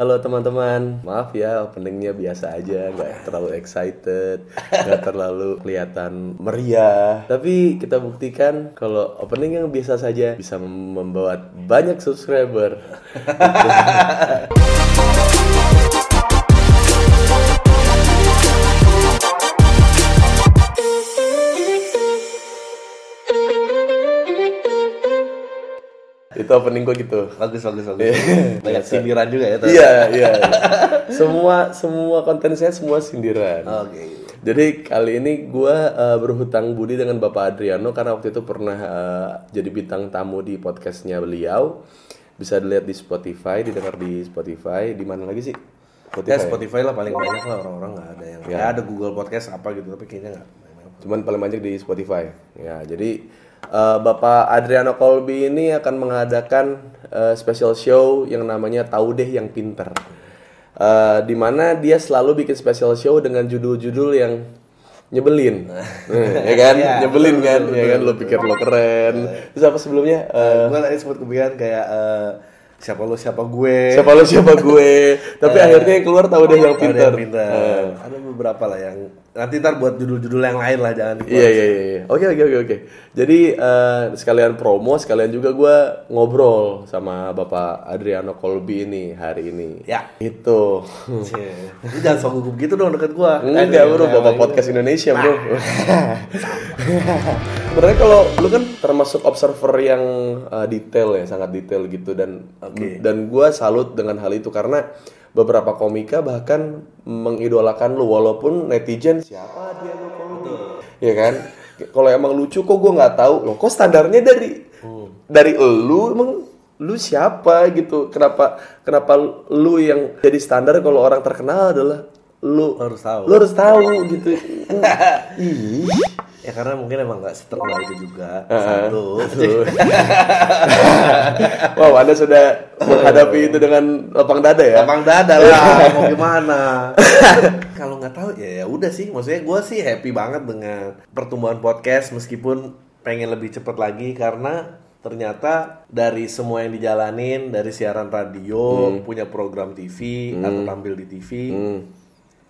Halo teman-teman, maaf ya openingnya biasa aja, nggak terlalu excited, nggak terlalu kelihatan meriah. Tapi kita buktikan kalau opening yang biasa saja bisa membawa banyak subscriber. Itu opening gue gitu. Bagus bagus bagus. Banyak sindiran juga ya. Iya, iya. Semua semua konten saya semua sindiran. Oke. Jadi kali ini gue berhutang budi dengan Bapak Adriano karena waktu itu pernah eh, jadi bintang tamu di podcastnya beliau. Bisa dilihat di Spotify, didengar di Spotify. Di mana lagi sih? Ya Spotify lah paling banyak lah orang-orang nggak ada yang. Ya. ada Google Podcast apa gitu tapi kayaknya nggak. Cuman paling banyak di Spotify. Ya, jadi eh, Bapak Adriano Kolbi ini akan mengadakan eh, special show yang namanya Tahu Deh Yang Pinter. Eh, di mana dia selalu bikin special show dengan judul-judul yang nyebelin, Eh, ya kan? Iya, nyebelin betul, kan, betul, ya kan? Lo pikir lo keren. Terus apa sebelumnya? Eh, gue tadi sempat kepikiran kayak eh, siapa lu siapa gue. siapa lo siapa gue? Tapi akhirnya yang keluar Tahu Deh Yang Pinter. yang. Eh. Ada beberapa lah yang nanti ntar buat judul-judul yang lain lah jangan. Iya iya iya. iya. Oke oke oke oke. Jadi eh, sekalian promo, sekalian juga gue ngobrol sama Bapak Adriano Kolbi ini hari ini. Ya. Itu. Lu jangan sok gugup gitu dong deket gua. Enggak bro, Kayak- Bapak Podcast Indonesia bro. Sebenarnya kalau lu kan termasuk observer yang eh, detail ya, sangat detail gitu dan Oke. dan gue salut dengan hal itu karena beberapa komika bahkan mengidolakan lu walaupun netizen siapa dia lu? Ya kan? Kalau emang lucu kok gue nggak tahu loh, kok standarnya dari dari lu emang lu siapa gitu? Kenapa kenapa lu yang jadi standar kalau orang terkenal adalah lu Lu harus tahu. lu harus tahu gitu ih Ya karena mungkin emang nggak seterkenal itu juga. Satu. wow anda sudah menghadapi itu dengan lapang dada ya Gampang dada lah, mau gimana? Kalau nggak tahu ya ya udah sih. Maksudnya gue sih happy banget dengan pertumbuhan podcast meskipun pengen lebih cepet lagi karena ternyata dari semua yang dijalanin dari siaran radio punya program TV atau tampil di TV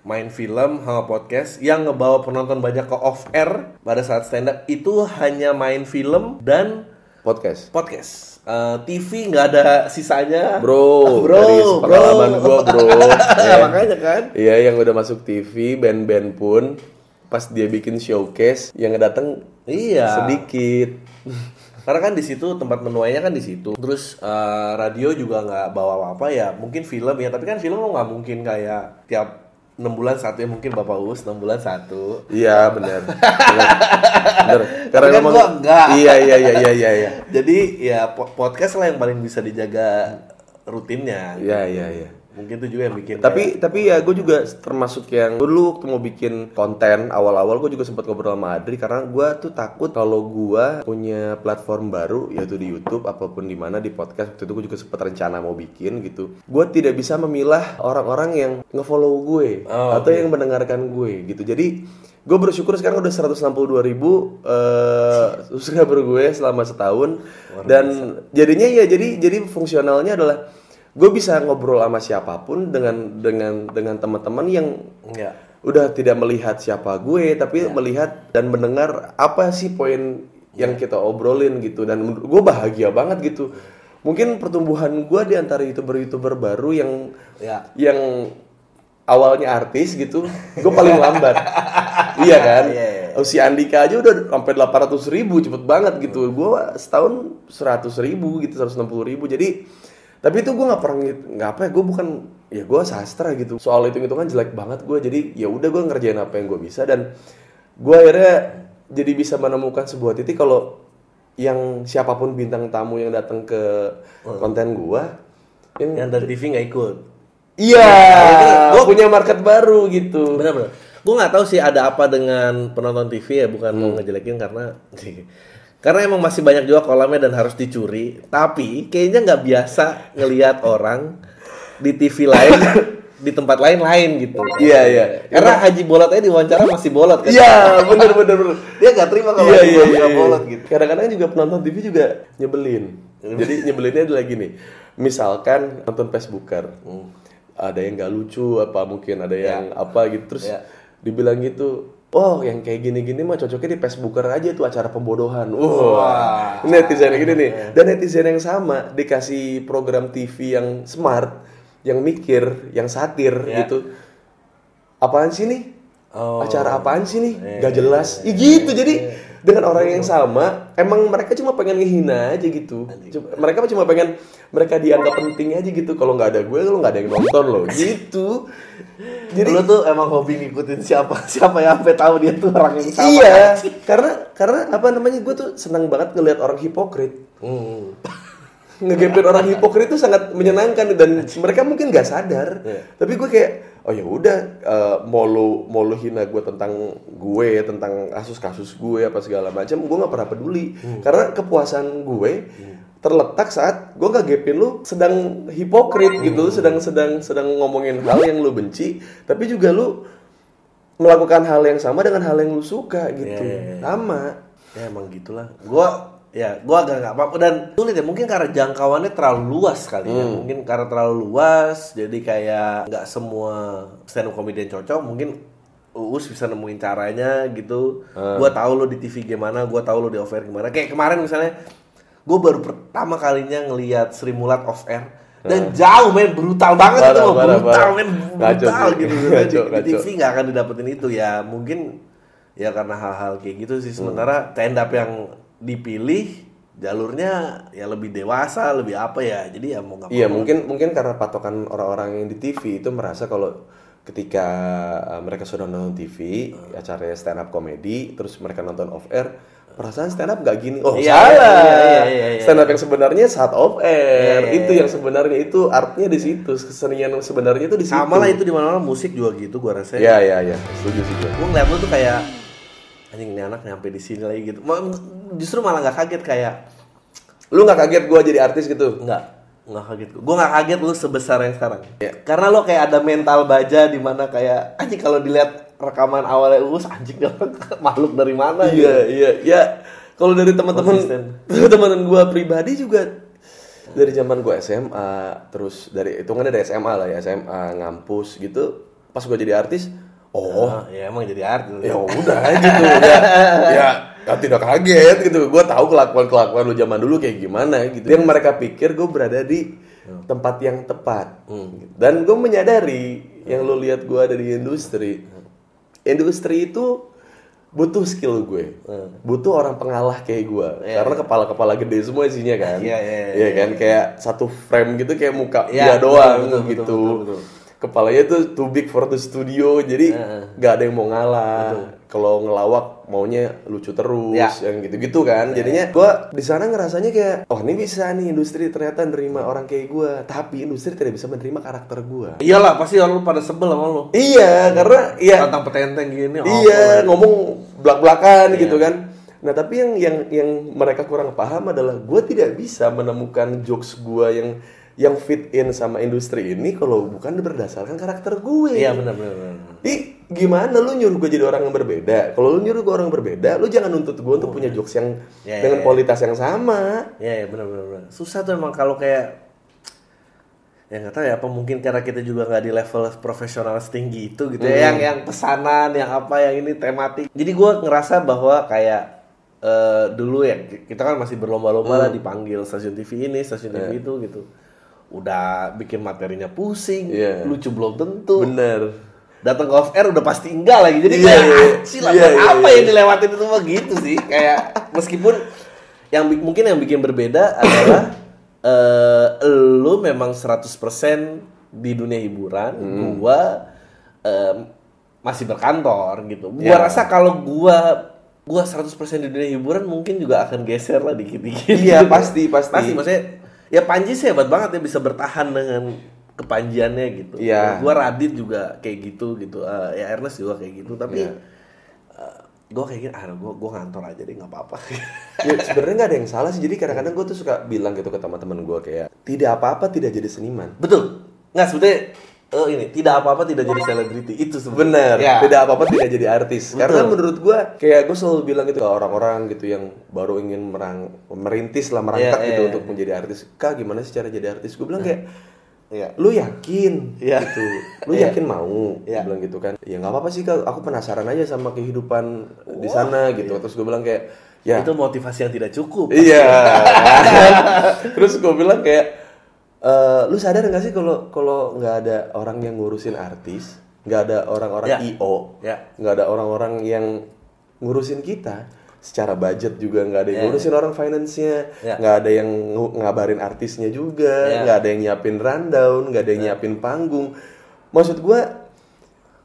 main film sama podcast yang ngebawa penonton banyak ke off air pada saat stand up itu hanya main film dan podcast podcast Eh, TV nggak ada sisanya bro, bro dari bro pengalaman gua bro ya. makanya kan iya yang udah masuk TV band-band pun pas dia bikin showcase yang datang Iya. sedikit Karena kan di situ tempat menuainya kan di situ. Terus eh, radio juga nggak bawa apa-apa ya. Mungkin film ya, tapi kan film lo nggak mungkin kayak tiap enam bulan satu ya mungkin Bapak Us enam bulan satu. iya benar benar karena kan memang gua enggak. iya iya iya iya iya iya Jadi ya po- podcast lah yang paling bisa dijaga rutinnya. iya iya iya Mungkin itu juga yang bikin. tapi tapi ya gue juga termasuk yang dulu waktu mau bikin konten awal-awal gue juga sempat ngobrol sama Adri karena gue tuh takut kalau gue punya platform baru yaitu di YouTube apa pun di mana di podcast waktu itu gue juga sempat rencana mau bikin gitu. Gue tidak bisa memilah orang-orang yang ngefollow gue Oh, atau yang mendengarkan gue gitu. Jadi gue bersyukur sekarang udah 162 ribu eh, subscriber gue selama setahun. Dan jadinya ya jadi jadi fungsionalnya adalah gue bisa ngobrol sama siapa pun dengan dengan dengan teman-teman yang Enggak. udah tidak melihat siapa gue tapi melihat dan mendengar apa sih poin yang kita obrolin gitu. Dan gue bahagia banget gitu. Mungkin pertumbuhan gue di antara youtuber-youtuber baru yang Ya. yang awalnya artis gitu gue paling lambat. Iya kan? Iya, iya. Oh, si Andika aja udah sampai 800 ribu cepet banget gitu. Gue setahun 100 ribu gitu 160 ribu. Jadi tapi itu gue nggak pernah nggak apa ya gue bukan ya gue sastra gitu soal hitung hitungan jelek banget gue jadi ya udah gue ngerjain apa yang gue bisa dan gue akhirnya jadi bisa menemukan sebuah titik kalau yang siapa pun bintang tamu yang datang ke konten gue yang Yang dari TV nggak ikut. Iya, gue punya market baru gitu. Benar-benar. Gue nggak tahu sih ada apa dengan penonton TV ya, bukan mau ngejelekin karena karena emang masih banyak juga kolamnya dan harus dicuri. Tapi kayaknya nggak biasa ngelihat orang di TV lain di tempat lain lain gitu. Iya, iya. Karena Haji Bolot aja diwawancara masih bolot kan. Iya, bener bener bener. Dia nggak terima kalau Iya Haji iya Bolot iya. gitu. Kadang-kadang juga penonton TV juga nyebelin. Jadi nyebelinnya adalah gini. Misalkan nonton Facebooker. ada yang nggak lucu apa mungkin ada yang apa gitu terus Ya. dibilang gitu oh yang kayak gini-gini mah cocoknya di Facebooker aja tuh acara pembodohan. Wah. ini netizen yang gini nih. Dan netizen yang sama dikasih program TV yang smart yang mikir yang satir Ya. gitu. Apaan sih nih Oh. acara apaan sih nih? Gak jelas. ya gitu jadi dengan orang yang sama emang mereka cuma pengen ngehina aja gitu. Cuma- mereka cuma pengen mereka dianggap penting aja gitu. Kalau nggak ada gue lo nggak ada yang nonton loh. Gitu. Jadi lu tuh emang hobi ngikutin siapa siapa yang sampai tahu dia tuh orang yang sama. iya karena karena apa namanya gue tuh senang banget ngelihat orang hipokrit. Hmm. Ngegepin orang hipokrit itu sangat menyenangkan dan mereka mungkin nggak sadar Iya. tapi gue kayak oh ya udah eh, mau lu mau hina gue tentang gue tentang kasus-kasus gue apa segala macam gue nggak pernah peduli Hmm. karena kepuasan gue terletak saat gue nggak gepin lu sedang hipokrit gitu lu sedang sedang sedang ngomongin hal yang lu benci tapi juga lu melakukan hal yang sama dengan hal yang lu suka gitu Iya, iya, iya. sama Ya emang gitulah. Gua ya gua agak nggak apa-apa dan sulit ya mungkin karena jangkauannya terlalu luas kali ya. Hmm. Mungkin karena terlalu luas jadi kayak nggak semua stand up comedian cocok. Mungkin Uus bisa nemuin caranya gitu. Hmm. Gua tahu lo di TV gimana, gua tahu lo di off air gimana. Kayak kemarin misalnya gue baru pertama kalinya ngelihat Sri Mulat off air dan jauh men brutal banget itu Hmm. Parah, loh, brutal parah. men brutal gitu Ngaco, di, di. TV nggak akan didapetin itu ya mungkin ya karena hal-hal kayak gitu sih sementara stand up yang dipilih jalurnya ya lebih dewasa lebih apa ya. Jadi ya mau nggak Iya mungkin mungkin karena patokan orang-orang yang di TV itu merasa kalau ketika uh, mereka sudah nonton TV acaranya stand up comedy terus mereka nonton off air perasaan stand up gak gini. Oh Iya, salah. iya, iya, iya, iya. stand up yang sebenarnya saat off air. Iya, iya, itu yang sebenarnya itu artnya di situ. Kesenian yang sebenarnya itu di situ. Sama lah itu di mana-mana musik juga gitu gua rasa. Iya iya iya. Setuju sih gue gue ngeliat lu tuh kayak anjing ini anak nyampe di sini lagi gitu justru malah nggak kaget kayak lu nggak kaget gue jadi artis gitu? Nggak. Nggak kaget gue gue nggak kaget lu sebesar yang sekarang. Karena lo kayak ada mental baja di mana kayak anjing kalau dilihat rekaman awalnya Uus anjing orang makhluk dari mana gitu. Iya. Iya ya kalau dari teman-teman teman-teman gue pribadi juga dari zaman gue SMA terus dari hitungannya dari SMA lah ya SMA ngampus gitu pas gue jadi artis oh. Oh, ya emang jadi artis. ya udah gitu ya. Ya ya tidak kaget gitu. Gue tahu kelakuan kelakuan lu zaman dulu kayak gimana gitu. Yang mereka pikir gue berada di tempat yang tepat. Dan gue menyadari yang lu lihat gue ada di industri industri itu butuh skill gue. Butuh orang pengalah kayak gue karena kepala kepala gede semua isinya kan. Iya, iya, iya, Iya kan? kayak satu frame gitu kayak muka Iya, dia doang betul, betul, gitu. betul, betul, betul. Kepalanya tuh too big for the studio jadi nggak ada yang mau ngalah. Kalau ngelawak maunya lucu terus Ya. yang gitu-gitu kan. Jadinya gua di sana ngerasanya kayak oh ini bisa nih industri ternyata nerima orang kayak gua. Tapi industri tidak bisa menerima karakter gua. Iyalah pasti orang lu pada sebel sama lu. iya karena iya. Tantang petenteng gini. oh, iya ngomong belak-belakan gitu kan. Nah tapi yang yang yang mereka kurang paham adalah gue tidak bisa menemukan jokes gue yang yang fit in sama industri ini kalau bukan berdasarkan karakter gue Iya benar benar. Ih, gimana lu nyuruh gue jadi orang yang berbeda? Kalau lu nyuruh gue orang berbeda, lu jangan nuntut gue untuk punya jokes yang Ya, dengan ya, ya. kualitas yang sama. Iya ya, benar benar. Susah tuh emang kalau kayak ya nggak tahu ya apa mungkin karena kita juga nggak di level profesional setinggi itu gitu ya yang yang pesanan yang apa yang ini tematik jadi gue ngerasa bahwa kayak eh, dulu ya kita kan masih berlomba-lomba lah dipanggil stasiun TV ini stasiun TV itu gitu udah bikin materinya pusing Iya. lucu belum tentu Bener. datang ke off air udah pasti enggak lagi jadi Iya, kayak iya. "Anjir lah, Iya, buat iya, apa iya. yang dilewatin itu mah gitu sih kayak meskipun yang mungkin yang bikin berbeda adalah eh lu memang 100% di dunia hiburan Hmm. gua em, masih berkantor gitu gua Iya. rasa kalau gua gua 100% di dunia hiburan mungkin juga akan geser lah dikit-dikit Iya, pasti, pasti. pasti maksudnya ya Panji sih hebat banget ya bisa bertahan dengan kepanjiannya gitu Iya. gua Radit juga kayak gitu gitu Eh, ya Ernest juga kayak gitu tapi Iya. eh, gua kayak gini ah gua gua ngantor aja deh nggak apa-apa ya, sebenarnya nggak ada yang salah sih. Jadi kadang-kadang gue tuh suka bilang gitu ke teman-teman gue kayak tidak apa-apa tidak jadi seniman. betul nggak sebetulnya eh, ini tidak apa-apa tidak jadi selebriti itu sebenarnya Ya. tidak apa-apa tidak jadi artis. Karena menurut gue, kayak gue selalu bilang gitu ke orang-orang gitu yang baru ingin merang, merintis lah merangkak Iya, gitu iya. untuk menjadi artis. Kak, gimana sih cara jadi artis? Gue bilang kayak Iya. lu yakin Iya. gitu lu Iya. yakin mau Iya. Dia bilang gitu kan ya nggak apa-apa sih kak aku penasaran aja sama kehidupan di sana gitu terus gue bilang kayak ya Itu motivasi yang tidak cukup. iya terus gue bilang kayak "Eh, lu sadar nggak sih kalau kalau nggak ada orang yang ngurusin artis nggak ada orang-orang Ya. io nggak ada orang-orang yang ngurusin kita secara budget juga nggak ada yang Ya. ngurusin orang finance-nya Ya. nggak ada yang ngabarin artisnya juga Ya. nggak ada yang nyiapin rundown nggak ada yang nyiapin panggung maksud gua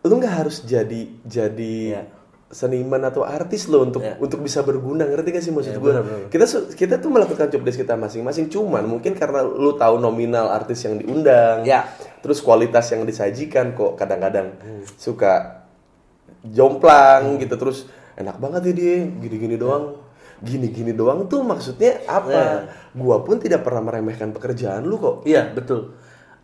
lu nggak harus jadi jadi Ya. Seniman atau artis lo untuk Ya. untuk bisa berguna ngerti gak sih maksud Ya, gue benar-benar. kita su- kita tuh melakukan job desk kita masing-masing cuman mungkin karena lu tahu nominal artis yang diundang Ya. terus kualitas yang disajikan kok kadang-kadang suka jomplang gitu terus enak banget ya dia gini-gini doang gini-gini doang tuh maksudnya apa gua pun tidak pernah meremehkan pekerjaan lu kok Iya betul.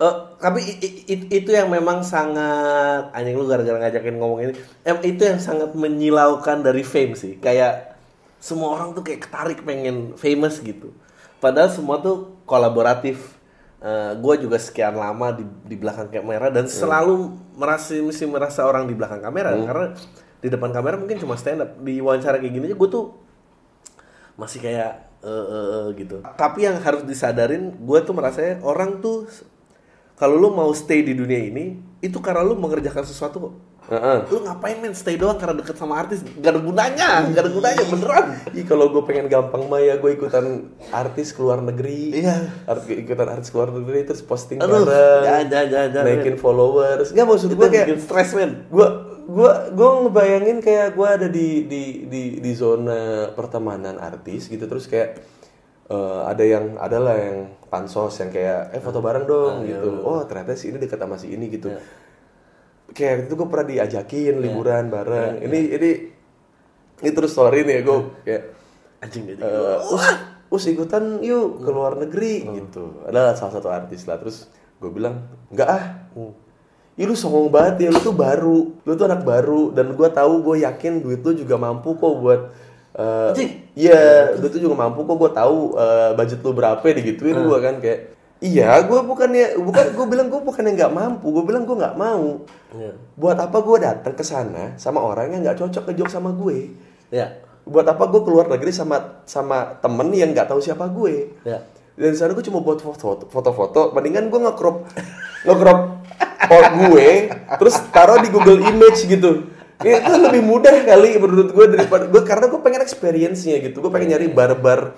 Eh, tapi i- i- itu yang memang sangat anjing lu gara-gara ngajakin ngomong ini. Em, itu yang sangat menyilaukan dari fame sih. Kayak semua orang tuh kayak ketarik pengen famous gitu. Padahal semua tuh kolaboratif. gue juga sekian lama di, di belakang kamera dan selalu merasa mesti merasa orang di belakang kamera karena di depan kamera mungkin cuma stand up di wawancara kayak gini aja gue tuh masih kayak eh, eh, eh, gitu. Tapi yang harus disadarin, gue tuh merasanya orang tuh kalau lu mau stay di dunia ini itu karena lu mengerjakan sesuatu kok. Heeh. Lu ngapain men stay doang karena deket sama artis? Gak ada gunanya, gak ada gunanya beneran. Ih kalau gue pengen gampang mah ya gue ikutan artis keluar negeri. Iya. Art- ikutan artis keluar negeri terus posting Aduh, bareng. jangan, jangan, jangan, jangan. Naikin followers. Enggak maksud gue kayak bikin stres men. gue gue gue ngebayangin kayak gue ada di di di di zona pertemanan artis gitu terus kayak eh, ada yang adalah yang pansos yang kayak eh foto bareng dong gitu. oh ternyata si ini dekat sama si ini gitu. Kayak itu gue pernah diajakin liburan bareng. Ini ini ini terus story nih ya gue kayak Anjing gitu. eh, us, us ikutan yuk ke luar negeri gitu. Adalah salah satu artis lah. Terus gue bilang enggak ah. Ih lu songong banget ya, lu tuh baru, lu tuh anak baru dan gua tahu gue yakin duit lu juga mampu kok buat Anjing? Iya, duit lu juga mampu kok gue tahu eh, budget lu berapa digituin gua kan kayak Iya, gue bukannya bukan gue bilang gue bukannya nggak mampu, gue bilang gue nggak mau. Iya. Buat apa gue datang ke sana sama orang yang nggak cocok ngejok sama gue? Ya. Buat apa gue keluar negeri sama sama temen yang nggak tahu siapa gue? Ya. Dan sana gue cuma buat foto- foto-foto, mendingan gue nge-crop nge-crop gue, terus taruh di Google Image gitu. Ya, itu lebih mudah kali menurut gue daripada gue karena gue pengen experience-nya gitu. Gue pengen nyari bar-bar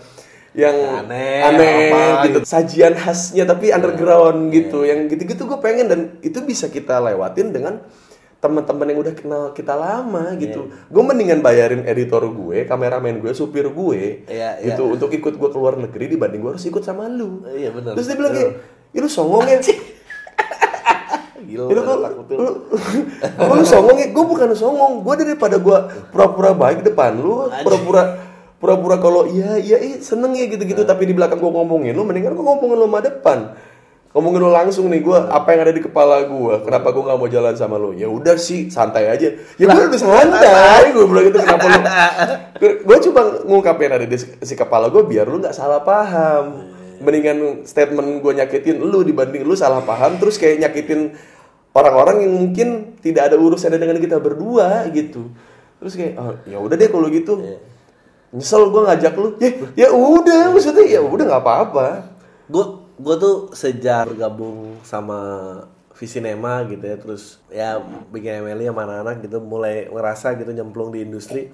yang Aneh, aneh apa gitu. Sajian khasnya tapi underground gitu. Yang gitu-gitu gue pengen dan itu bisa kita lewatin dengan teman-teman yang udah kenal kita lama gitu. Gue mendingan bayarin editor gue, kameramen gue, supir gue Iya, iya. gitu untuk ikut gue keluar negeri dibanding gue harus ikut sama lu. Iya, benar. Terus dia bilang kayak, "Ya lu songong ya." Gila. Ya lu kan takut tuh. lu, lu, lu songong? Ya, gue bukan songong. Gue daripada gue pura-pura baik depan lu, pura-pura pura-pura kalau iya iya eh, seneng ya gitu-gitu. Tapi di belakang gue ngomongin lu mendingan gue ngomongin lu sama depan. Ngomongin lu langsung nih gue apa yang ada di kepala gue kenapa gue nggak mau jalan sama lu? Ya udah sih santai aja. Ya gue udah santai gue bilang gitu kenapa lu? Gue coba ngungkapin ada di si kepala gue biar lu nggak salah paham. Mendingan statement gue nyakitin lu dibanding lu salah paham terus kayak nyakitin orang-orang yang mungkin tidak ada urusannya dengan kita berdua gitu. Terus kayak oh, ya udah deh kalau gitu. Nyesel gue ngajak lu. Ya ya udah maksudnya ya udah nggak apa-apa. Gue gue tuh sejak bergabung sama Visinema gitu ya terus ya bikin MLI sama anak-anak gitu mulai ngerasa gitu nyemplung di industri.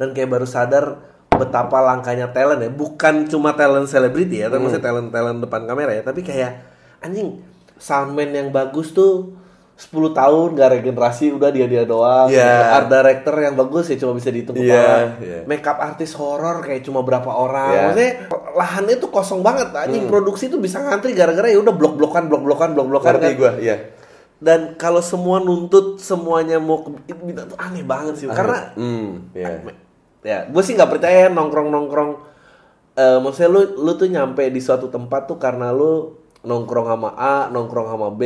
Dan kayak baru sadar betapa langkanya talent ya bukan cuma talent selebriti ya tapi maksudnya talent talent depan kamera ya tapi kayak anjing soundman yang bagus tuh 10 tahun gak regenerasi udah dia dia doang Iya. gitu. art director yang bagus ya cuma bisa dihitung Iya, kepala iya. makeup artis horor kayak cuma berapa orang Iya. maksudnya lahannya tuh kosong banget anjing produksi tuh bisa ngantri gara-gara ya udah blok-blokan blok-blokan blok-blokan kan. gue ya dan kalau semua nuntut semuanya mau ke itu aneh banget sih karena hmm ya ya gue sih nggak percaya nongkrong-nongkrong eh maksudnya lu lu tuh nyampe di suatu tempat tuh karena lu nongkrong sama A, nongkrong sama B.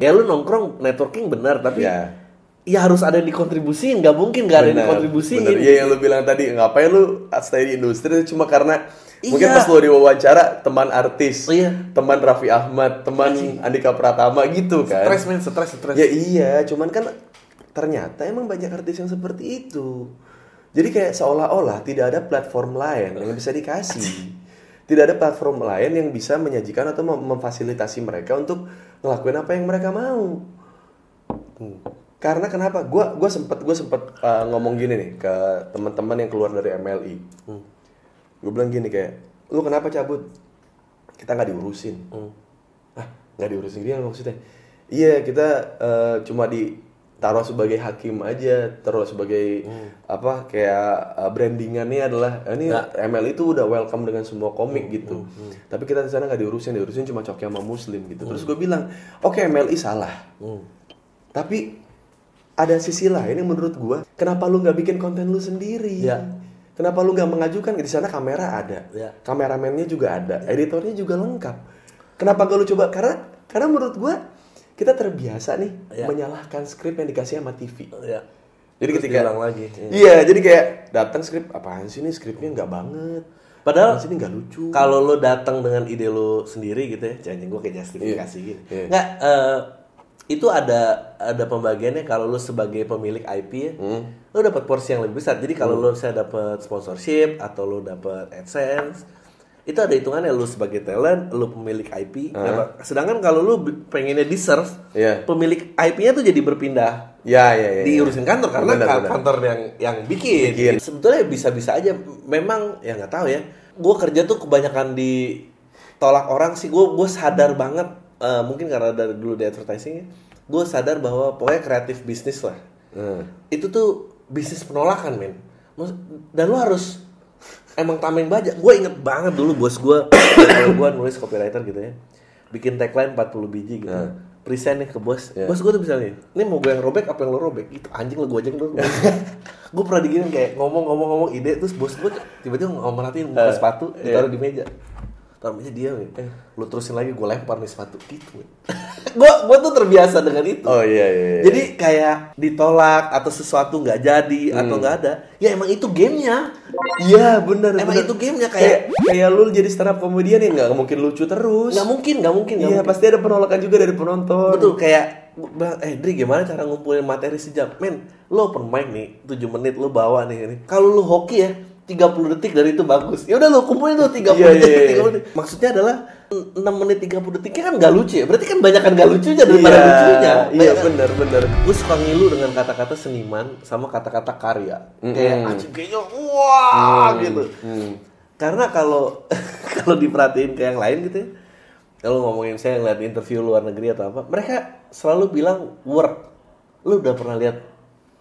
Ya lu nongkrong networking benar tapi ya ya harus ada yang dikontribusiin nggak mungkin nggak ada yang dikontribusiin bener. Iya yang lu bilang tadi ngapain lu stay di industri cuma karena mungkin Iya. pas lu diwawancara teman artis, Oh, iya. teman Raffi Ahmad, teman Andika Pratama gitu kan. stres men stres stres Ya iya, cuman kan ternyata emang banyak artis yang seperti itu. Jadi kayak seolah-olah tidak ada platform lain yang bisa dikasih. Tidak ada platform lain yang bisa menyajikan atau mem- memfasilitasi mereka untuk ngelakuin apa yang mereka mau. Hmm. Karena kenapa? Gua gua sempet gua sempet uh, ngomong gini nih ke teman-teman yang keluar dari MLI. Gue bilang gini kayak, lu kenapa cabut? Kita nggak diurusin. Ah, nggak diurusin dia maksudnya? Iya, kita eh, cuma ditaruh sebagai hakim aja, taruh sebagai apa kayak eh, brandingannya adalah eh, ini ML itu udah welcome dengan semua komik gitu. Tapi kita di sana nggak diurusin, diurusin cuma coki sama muslim gitu. Terus gue bilang, oke MLI salah. Tapi ada sisi lain yang menurut gua, kenapa lu nggak bikin konten lu sendiri? Ya. Kenapa lu nggak mengajukan di sana kamera ada, Ya. kameramennya juga ada, editornya juga lengkap. Kenapa gak lu coba? Karena karena menurut gua kita terbiasa nih Ya. menyalahkan skrip yang dikasih sama TV. ya Jadi Terus ketika diulang lagi Iya. Iya, jadi kayak datang skrip apaan sih ini skripnya nggak banget. Padahal apaan sih ini nggak lucu. kalau lo datang dengan ide lo sendiri gitu ya jangan gue kayak justifikasi Iya. gitu Iya. nggak eh, itu ada ada pembagiannya kalau lo sebagai pemilik IP ya Hmm. lo dapat porsi yang lebih besar jadi kalau lo saya dapat sponsorship atau lo dapat adsense itu ada hitungannya lo sebagai talent lo pemilik IP dapat- sedangkan kalau bi- pengennya di serve Iya. pemilik IP-nya tuh jadi berpindah Ya, ya, ya. diurusin kantor karena Benar, benar. kantor yang yang bikin. Bikin. Sebetulnya bisa-bisa aja. Memang ya nggak tahu ya. Gue kerja tuh kebanyakan ditolak orang sih. Gue gue sadar banget. eh, mungkin karena dari dulu di advertising, gue sadar bahwa pokoknya kreatif bisnis lah. Hmm. Itu tuh bisnis penolakan men. Dan lo harus emang tameng baja. Gue inget banget dulu bos gue, kalau gue nulis copywriter gitu ya, bikin tagline 40 biji gitu. Present nih ke bos. Iya. Bos gue tuh bisa nih, ini mau gue yang robek apa yang lo robek? Itu anjing lo gue aja dulu. gue pernah diginin kayak ngomong-ngomong-ngomong ide terus bos gue tiba-tiba ngomerhatiin buka sepatu ditaruh di meja. Taruh meja dia nih. Eh, lu terusin lagi gue lempar nih sepatu gitu. gue gue tuh terbiasa dengan itu. Oh iya iya. iya. Jadi kayak ditolak atau sesuatu nggak jadi atau Hmm. nggak ada, ya emang itu gamenya. Iya benar. Emang benar. itu gamenya kayak kayak kayak lu jadi stand up comedian ya nggak mungkin lucu terus. nggak mungkin, nggak mungkin, Iya pasti ada penolakan juga dari penonton. Betul kayak eh Dri gimana cara ngumpulin materi sejam? Men, lo open mic nih, 7 menit lo bawa nih ini. Kalau lo hoki ya, 30 detik dari itu bagus. Ya udah lo kumpulin tuh 30 Iya, detik, iya, iya. 30 detik. Maksudnya adalah 6 menit 30 detiknya kan nggak lucu ya. Berarti kan banyak kan nggak lucunya daripada Iya, lucunya. Iya benar benar. Gue suka ngilu dengan kata-kata seniman sama kata-kata karya. Mm-mm. Kayak anjing kayaknya wah gitu. Hmm. Karena kalau kalau diperhatiin ke yang lain gitu ya. Kalau ngomongin saya ngeliat interview luar negeri atau apa, mereka selalu bilang work. Lu udah pernah lihat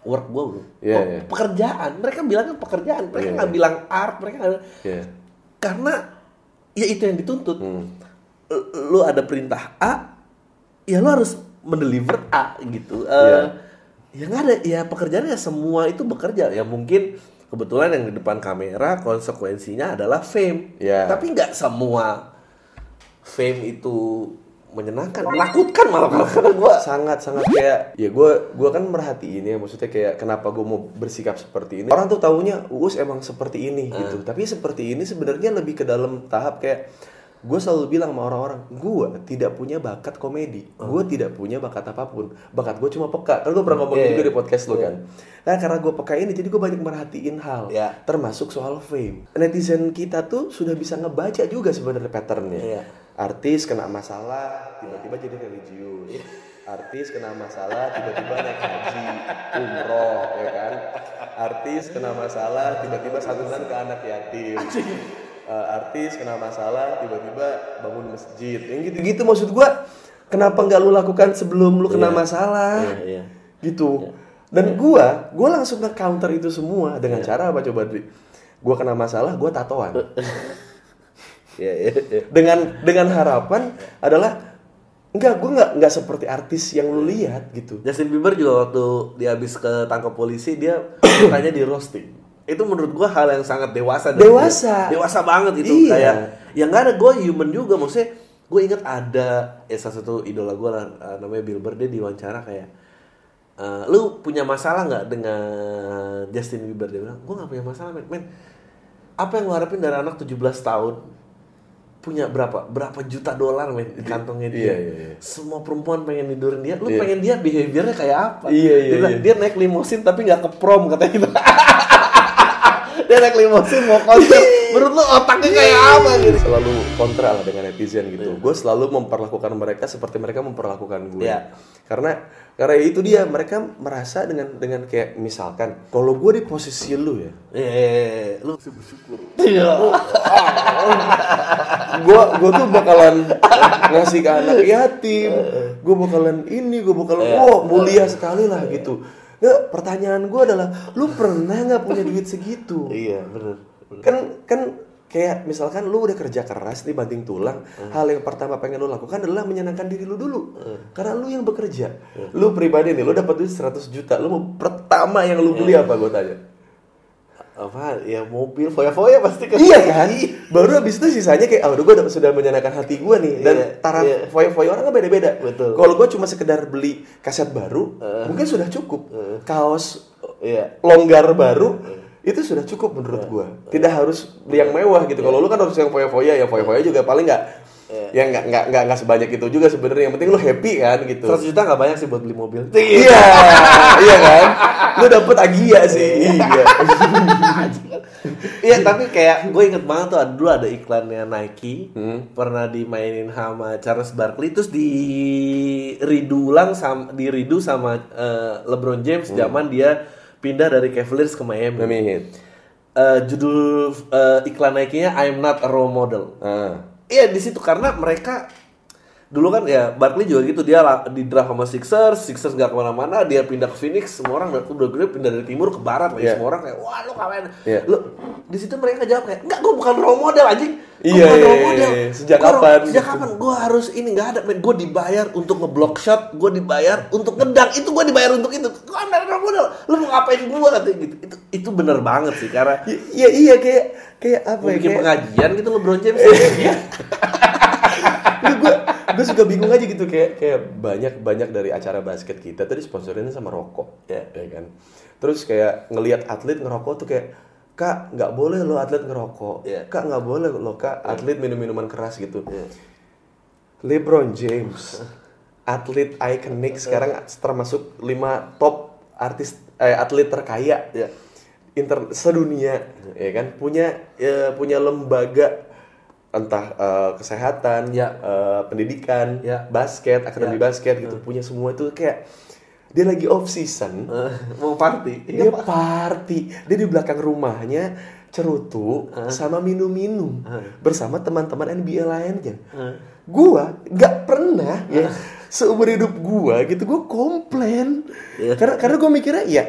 work gue belum? Iya, Pe- iya. Pekerjaan. Mereka bilangnya pekerjaan. Mereka Iya, nggak iya. bilang art. Mereka. Iya. Karena ya itu yang dituntut. Hmm. Lu- ada perintah A, ya lu harus mendeliver A gitu. Eh, Iya. Ya nggak ada. Ya pekerjaannya semua itu bekerja. Ya mungkin kebetulan yang di depan kamera konsekuensinya adalah fame. Iya. Tapi nggak semua fame itu menyenangkan, menakutkan malah kalau karena gua sangat sangat kayak ya gue gua kan merhatiin ya maksudnya kayak kenapa gue mau bersikap seperti ini. Orang tuh taunya uus emang seperti ini gitu. Tapi seperti ini sebenarnya lebih ke dalam tahap kayak gue selalu bilang sama orang-orang gue tidak punya bakat komedi. Gue tidak punya bakat apa pun. Bakat gue cuma peka. Kan gue pernah ngomong Iya, juga iya. di podcast lo kan. Nah karena gue peka ini jadi gue banyak merhatiin hal. Iya. termasuk soal fame. Netizen kita tuh sudah bisa ngebaca juga sebenarnya patternnya. Iya. Artis kena masalah tiba-tiba jadi religius. Artis kena masalah tiba-tiba naik haji umroh ya kan? Artis kena masalah tiba-tiba santunan ke anak yatim. Eh, artis kena masalah tiba-tiba bangun masjid. Yang gitu-gitu maksud gua kenapa nggak lu lakukan sebelum lu kena Iya. masalah? Iya, iya. gitu. Dan gua gua langsung nge counter itu semua dengan cara apa coba gua kena masalah gua tatoan ya, ya, ya. dengan dengan harapan adalah enggak gue nggak nggak seperti artis yang lu lihat gitu Justin Bieber juga waktu dia habis ketangkap polisi dia tanya di roasting itu menurut gua hal yang sangat dewasa Dewasa. dia. dewasa banget itu Iya. kayak ya nggak ada gue human juga maksudnya gue inget ada ya salah satu idola gue lah eh, namanya Bill Burr dia diwawancara kayak eh, lu punya masalah nggak dengan Justin Bieber dia bilang gue nggak punya masalah men. men apa yang lu harapin dari anak 17 tahun punya berapa berapa juta dolar men di kantongnya dia Iya, iya, iya. semua perempuan pengen tidurin dia lu Iya. pengen dia behaviornya kayak apa Iya, iya, dia, iya. dia naik limosin tapi nggak ke prom katanya gitu dia naik limosin mau konser menurut lu otaknya kayak apa gitu? Selalu kontra lah dengan netizen gitu. Gue selalu memperlakukan mereka seperti mereka memperlakukan gue. Iya. Karena karena itu dia mereka merasa dengan dengan kayak misalkan kalau gue di posisi lu ya, eh lu masih bersyukur. Gue gue tuh bakalan ngasih ke anak yatim, gue bakalan ini, gue bakalan Iya. oh mulia sekali lah gitu. Nggak, pertanyaan gue adalah, lu pernah nggak punya duit segitu? iya bener. Kan kan kayak misalkan lu udah kerja keras nih banting tulang hal yang pertama pengen lu lakukan adalah menyenangkan diri lu dulu. Karena lu yang bekerja. Lu pribadi nih lu dapat duit 100 juta lu mau pertama yang lu beli apa gue tanya apa ya mobil foya-foya pasti kan? Iya kan? Baru habis itu sisanya kayak udah gue sudah menyenangkan hati gue nih. Dan Iya, taraf iya. foya-foya orang kan beda-beda. Betul. kalau gue cuma sekedar beli kaset baru mungkin sudah cukup. Kaos iya. longgar baru itu sudah cukup menurut gua. Tidak harus beli yang mewah gitu. Kalau lu kan harus yang foya-foya ya foya-foya juga. Paling nggak ya nggak nggak nggak nggak sebanyak itu juga sebenarnya. Yang penting lu happy kan gitu. 100 juta nggak banyak sih buat beli mobil. Iya. Iya kan? Lu dapet agia sih. Iya. Iya. Tapi kayak gue inget banget tuh dulu ada iklannya Nike. Hmm. pernah dimainin sama Charles Barkley. Terus di redo ulang sama di redo sama LeBron James Hmm. zaman dia pindah dari Cavaliers ke Miami. Hit. Eh, judul eh, iklan Nike-nya I'm not a role model. ah Iya di situ karena mereka dulu kan ya Barkley juga gitu dia di draft sama Sixers, Sixers gak ke mana-mana, dia pindah ke Phoenix, semua orang udah udah gede pindah dari timur ke barat, lagi Iya. semua orang kayak wah lu ngapain? Iya. Lu di situ mereka jawab kayak enggak gue bukan role model anjing. Gua Iya, bukan iya, role model. iya. Sejak Gua kapan Sejak gitu. kapan gue harus ini nggak ada men, gue dibayar untuk ngeblock shot, gue dibayar untuk ngedang, itu gue dibayar untuk itu. Gue ada role model, lu mau ngapain gue katanya gitu. Itu itu bener banget sih karena iya iya kayak kayak apa mau ya bikin kayak pengajian gitu LeBron James. gue gue suka bingung aja gitu kayak kayak banyak banyak dari acara basket kita tadi sponsorinnya sama rokok. Ya, ya kan? Terus kayak ngelihat atlet ngerokok tuh kayak kak nggak boleh lo atlet ngerokok. Iya. kak nggak boleh lo kak atlet minum minuman keras gitu. LeBron James atlet ikonik sekarang termasuk lima top artis eh, atlet terkaya Ya. inter sedunia. Ya kan? Punya ya, punya lembaga entah eh, kesehatan Ya. eh, pendidikan Ya. basket akademi Ya. basket gitu punya semua itu kayak dia lagi off season Eh, mau party. dia party dia di belakang rumahnya cerutu sama minum-minum bersama teman-teman NBA lainnya gua nggak pernah ya seumur hidup gua gitu gua komplain Iya. karena karena gua mikirnya ya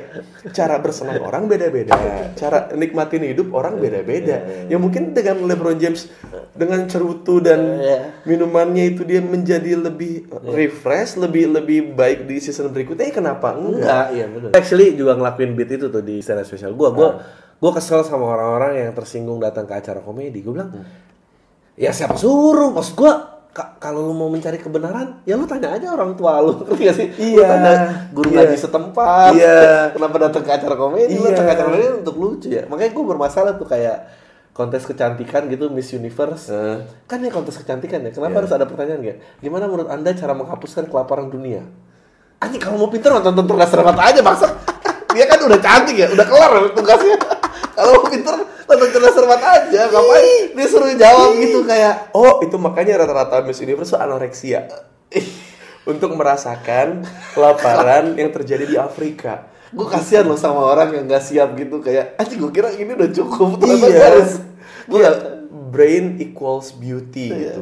cara bersenang orang beda-beda cara nikmatin hidup orang beda-beda ya mungkin dengan LeBron James dengan cerutu dan Iya. minumannya itu dia menjadi lebih refresh lebih lebih baik di season berikutnya ya kenapa enggak iya benar. Actually juga ngelakuin beat itu tuh di stand up spesial gua. Gua gua kesel sama orang-orang yang tersinggung datang ke acara komedi. Gua bilang, ya siapa suruh? Maksud gua ka- kalau lu mau mencari kebenaran, ya lu tanya aja orang tua lu, ngerti gak sih? Lu Iya, tanya guru iya. ngaji setempat. Iya. Kenapa datang ke acara komedi? Lu Iya. datang ke acara komedi untuk lucu ya. Makanya gua bermasalah tuh kayak kontes kecantikan gitu Miss Universe. Eh. Kan ya kontes kecantikan ya. Kenapa Iya. harus ada pertanyaan gak? Gimana menurut Anda cara menghapuskan kelaparan dunia? Anjing kalau mau pinter nonton tugas serbat aja bangsa. Dia kan udah cantik ya, udah kelar tugasnya. kalau mau pinter nonton tugas serbat aja, ngapain dia suruh jawab gitu kayak Oh, itu makanya rata-rata Miss Universe tuh anoreksia. Untuk merasakan kelaparan yang terjadi di Afrika. gue kasihan loh sama orang yang gak siap gitu kayak anjing gue kira ini udah cukup ternyata Iya. harus gue Iya, brain equals beauty Iya. gitu.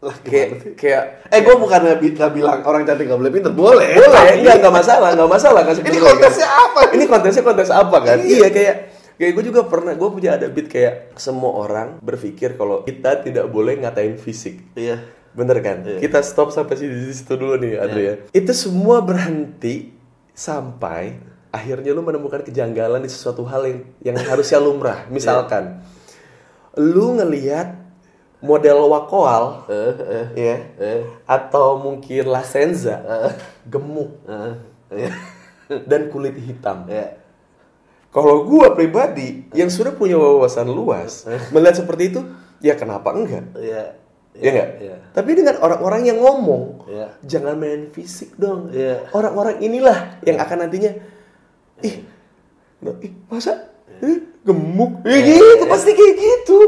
lah Kayak kayak eh gue bukan nggak bilang orang cantik gak boleh pinter boleh boleh, enggak enggak masalah, enggak masalah kan ini kontesnya kan. apa Ini kontesnya kontes apa kan? Iya. Iya, kayak kayak gue juga pernah gue punya ada beat kayak semua orang berpikir kalau kita tidak boleh ngatain fisik. iya Bener kan? Iya. Kita stop sampai di situ dulu nih, Adri ya. Itu semua berhenti sampai akhirnya lu menemukan kejanggalan di sesuatu hal yang yang harusnya lumrah. Misalkan lu ngelihat model Wakoal eh eh ya eh atau mungkin La Senza gemuk. iya. dan kulit hitam. Ya. Kalau gua pribadi yang sudah punya wawasan luas melihat seperti itu, ya kenapa enggak? Ya. Ya enggak? Iya. Tapi dengan orang-orang yang ngomong, Iya. jangan main fisik dong. Iya. Orang-orang inilah yang akan nantinya, ih, nah, ih masa eh, gemuk? Ya gitu, pasti kayak gitu.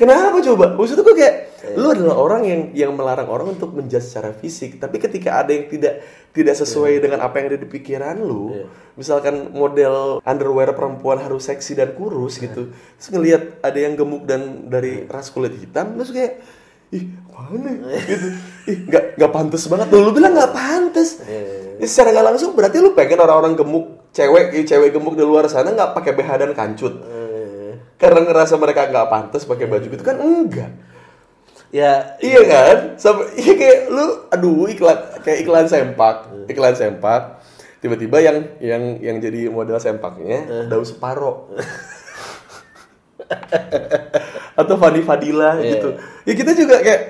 Kenapa coba? Maksud gue kayak, lu adalah orang yang yang melarang orang untuk menjudge secara fisik. Tapi ketika ada yang tidak tidak sesuai dengan apa yang ada di pikiran lu, Iya. misalkan model underwear perempuan harus seksi dan kurus gitu, terus ngelihat ada yang gemuk dan dari ras kulit hitam, terus kayak ih mana gitu. Ih nggak nggak pantas banget tuh lu bilang nggak pantas Iya. Ya, secara nggak langsung berarti lu pengen orang-orang gemuk cewek eh, cewek gemuk di luar sana nggak pakai BH dan kancut? Karena ngerasa mereka nggak pantas pakai baju gitu kan enggak Ya, iya kan? Sampai iya kayak lu aduh iklan kayak iklan sempak iklan sempak. Tiba-tiba yang yang yang jadi model sempaknya daun separo. Atau Fadi Fadila Iya. gitu. Ya kita juga kayak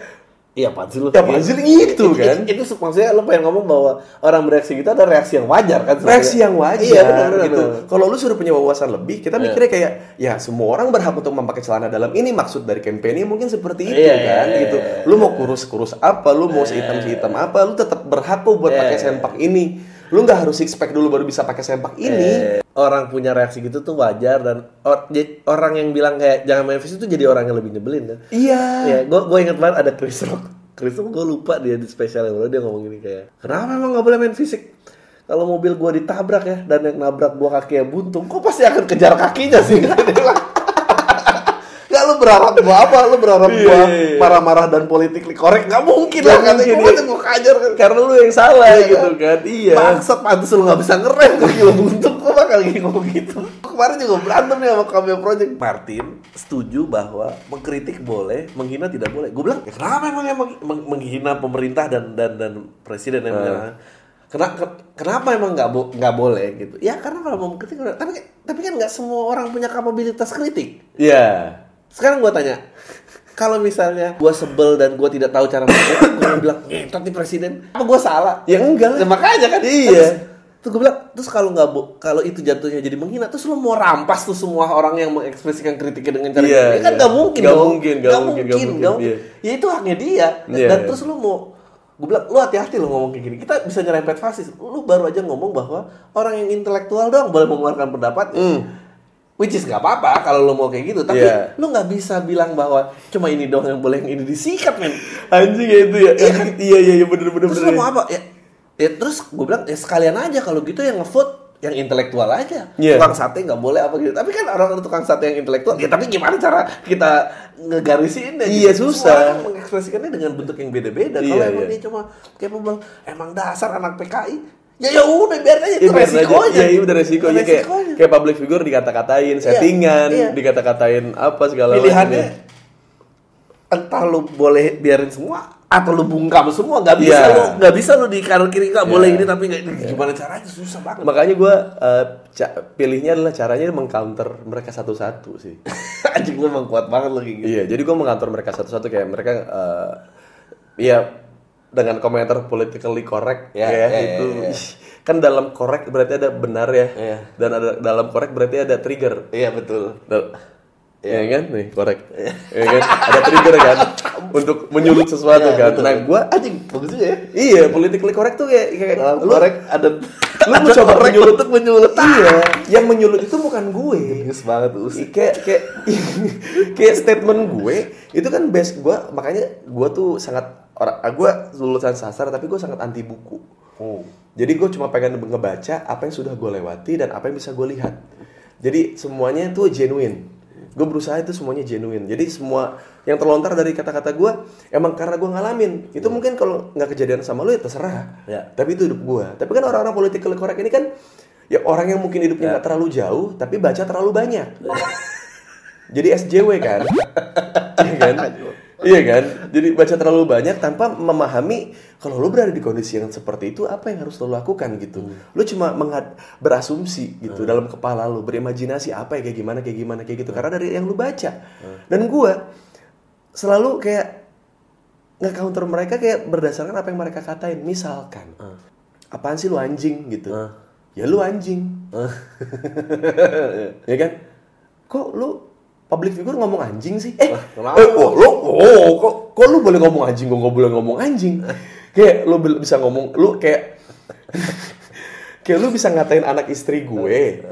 Iya apaan sih lu? Ya, apaan sih gitu, Itu- kan? Itu, itu maksudnya lu pengen ngomong bahwa orang bereaksi gitu ada reaksi yang wajar kan? sebenarnya? reaksi yang wajar Iya benar benar. gitu. Kalau lu sudah punya wawasan lebih, kita mikirnya kayak ya semua orang berhak untuk memakai celana dalam. Ini maksud dari campaign mungkin seperti itu Iya, kan iya, gitu. iya. Lu mau kurus-kurus apa, lu mau sehitam sehitam apa, lu tetap berhak kok buat Iya, pakai iya. sempak ini. Lu nggak harus six pack dulu baru bisa pakai sempak ini. Eh, orang punya reaksi gitu tuh wajar dan or- orang yang bilang kayak jangan main fisik itu jadi orang yang lebih nyebelin kan? Iya. Iya, gue gue inget banget ada Chris Rock. Chris Rock gue lupa dia di spesial yang dia ngomong gini kayak, kenapa emang nggak boleh main fisik? Kalau mobil gue ditabrak ya dan yang nabrak gue kakinya buntung, kok pasti akan kejar kakinya sih? berharap gua apa? Lu berharap Iya, gua iya, iya. marah-marah dan politik korek? Gak mungkin lah katanya mungkin, gua iya. pasti gua kajar kan. Karena lu yang salah Iya, gitu kan? kan. Iya. Bangsat pantas lu gak bisa ngerem kaki lu buntung Kok bakal ngomong gitu Kemarin juga berantem nih sama Cameo Project Martin setuju bahwa mengkritik boleh Menghina tidak boleh Gue bilang ya kenapa emang emang meng- menghina pemerintah dan dan dan presiden yang menyerang Kena- ke- kenapa emang nggak bo- nggak boleh gitu? Ya karena kalau mau mengkritik boleh. tapi tapi kan nggak semua orang punya kapabilitas kritik. Iya. Sekarang gue tanya, kalau misalnya gue sebel dan gue tidak tahu cara mengkritik, gue bilang, eh tapi presiden, apa gue salah? Ya enggak. Ya, makanya kan. Iya. Terus, terus gue bilang, terus kalau nggak kalau itu jatuhnya jadi menghina, terus lu mau rampas tuh semua orang yang mengekspresikan kritiknya dengan cara gitu. Ya kan iya. nggak mungkin Nggak dong. mungkin, nggak mungkin, nggak mungkin, nggak iya. Ya itu haknya dia. Iya, Dan iya. terus lu mau gue bilang lu hati-hati lo ngomong kayak gini kita bisa nyerempet fasis lu baru aja ngomong bahwa orang yang intelektual doang boleh mengeluarkan pendapat which is gak apa-apa kalau lo mau kayak gitu tapi. Iya. lu nggak bisa bilang bahwa cuma ini doang yang boleh yang ini disikat men Anjing ya itu ya. Iya iya iya bener bener terus bener. lo mau apa ya, ya terus gue bilang ya sekalian aja kalau gitu yang ngevote yang intelektual aja Iya. tukang sate nggak boleh apa gitu tapi kan orang tukang sate yang intelektual ya tapi gimana cara kita ngegarisinnya Iya, gitu. susah. Semua orang mengekspresikannya dengan bentuk yang beda-beda kalau Iya, emang iya. dia cuma capable emang dasar anak PKI ya ya udah biar aja Iya, itu biar aja. resikonya Iya, iya udah resikonya kayak Resikonya. kayak public figure dikata-katain, settingan, iya. dikata-katain apa segala pilihannya macam. entah lu boleh biarin semua atau lu bungkam semua nggak bisa Iya. lu nggak bisa lu di kanan kiri nggak Iya. boleh ini tapi nggak gimana caranya susah banget Makanya gue pilihnya adalah caranya mengcounter mereka satu-satu sih. anjing emang kuat banget kayak gitu Iya, jadi gue mengcounter mereka satu-satu kayak mereka eh, iya dengan komentar politically correct Ya, ya, ya, itu ya, ya. kan dalam correct berarti ada benar ya. Iya. Dan ada dalam correct berarti ada trigger. iya betul Dal- Ya kan nih korek, ya kan ada trigger kan untuk menyulut sesuatu Iya, kan. betul. Nah gue anjing bagus juga ya iya politically correct tuh kayak kayak Dalam lu korek ada lu mau coba korek menyulut untuk menyulut Iya, yang menyulut itu bukan gue. bagus banget tuh kayak kayak kayak statement gue itu kan best gue makanya gue tuh sangat orang ah, gue lulusan sastra tapi gue sangat anti buku. oh. Jadi gue cuma pengen ngebaca apa yang sudah gue lewati dan apa yang bisa gue lihat. Jadi semuanya itu genuine. Gue berusaha itu semuanya genuine. Jadi semua yang terlontar dari kata-kata gue emang karena gue ngalamin. Itu mungkin kalau nggak kejadian sama lu ya terserah. Ya. Tapi itu hidup gue. Tapi kan orang-orang political correct ini kan ya orang yang mungkin hidupnya nggak terlalu jauh tapi baca terlalu banyak. Jadi SJW kan? Iya kan? Iya kan? Jadi baca terlalu banyak tanpa memahami kalau lu berada di kondisi yang seperti itu apa yang harus lo lakukan gitu. Lu cuma mengad- berasumsi gitu dalam kepala lu, berimajinasi apa ya kayak gimana kayak gimana kayak gitu karena dari yang lu baca. Dan gua selalu kayak nge-counter mereka kayak berdasarkan apa yang mereka katain. Misalkan, apaan sih lu anjing gitu. ya lu anjing. ya kan? Kok lu public figure ngomong anjing sih? Eh, kenapa? eh, oh, lu, oh, kok, kok lu boleh ngomong anjing, gua nggak boleh ngomong anjing? kayak lu bisa ngomong, lu kayak, kayak lu bisa ngatain anak istri gue,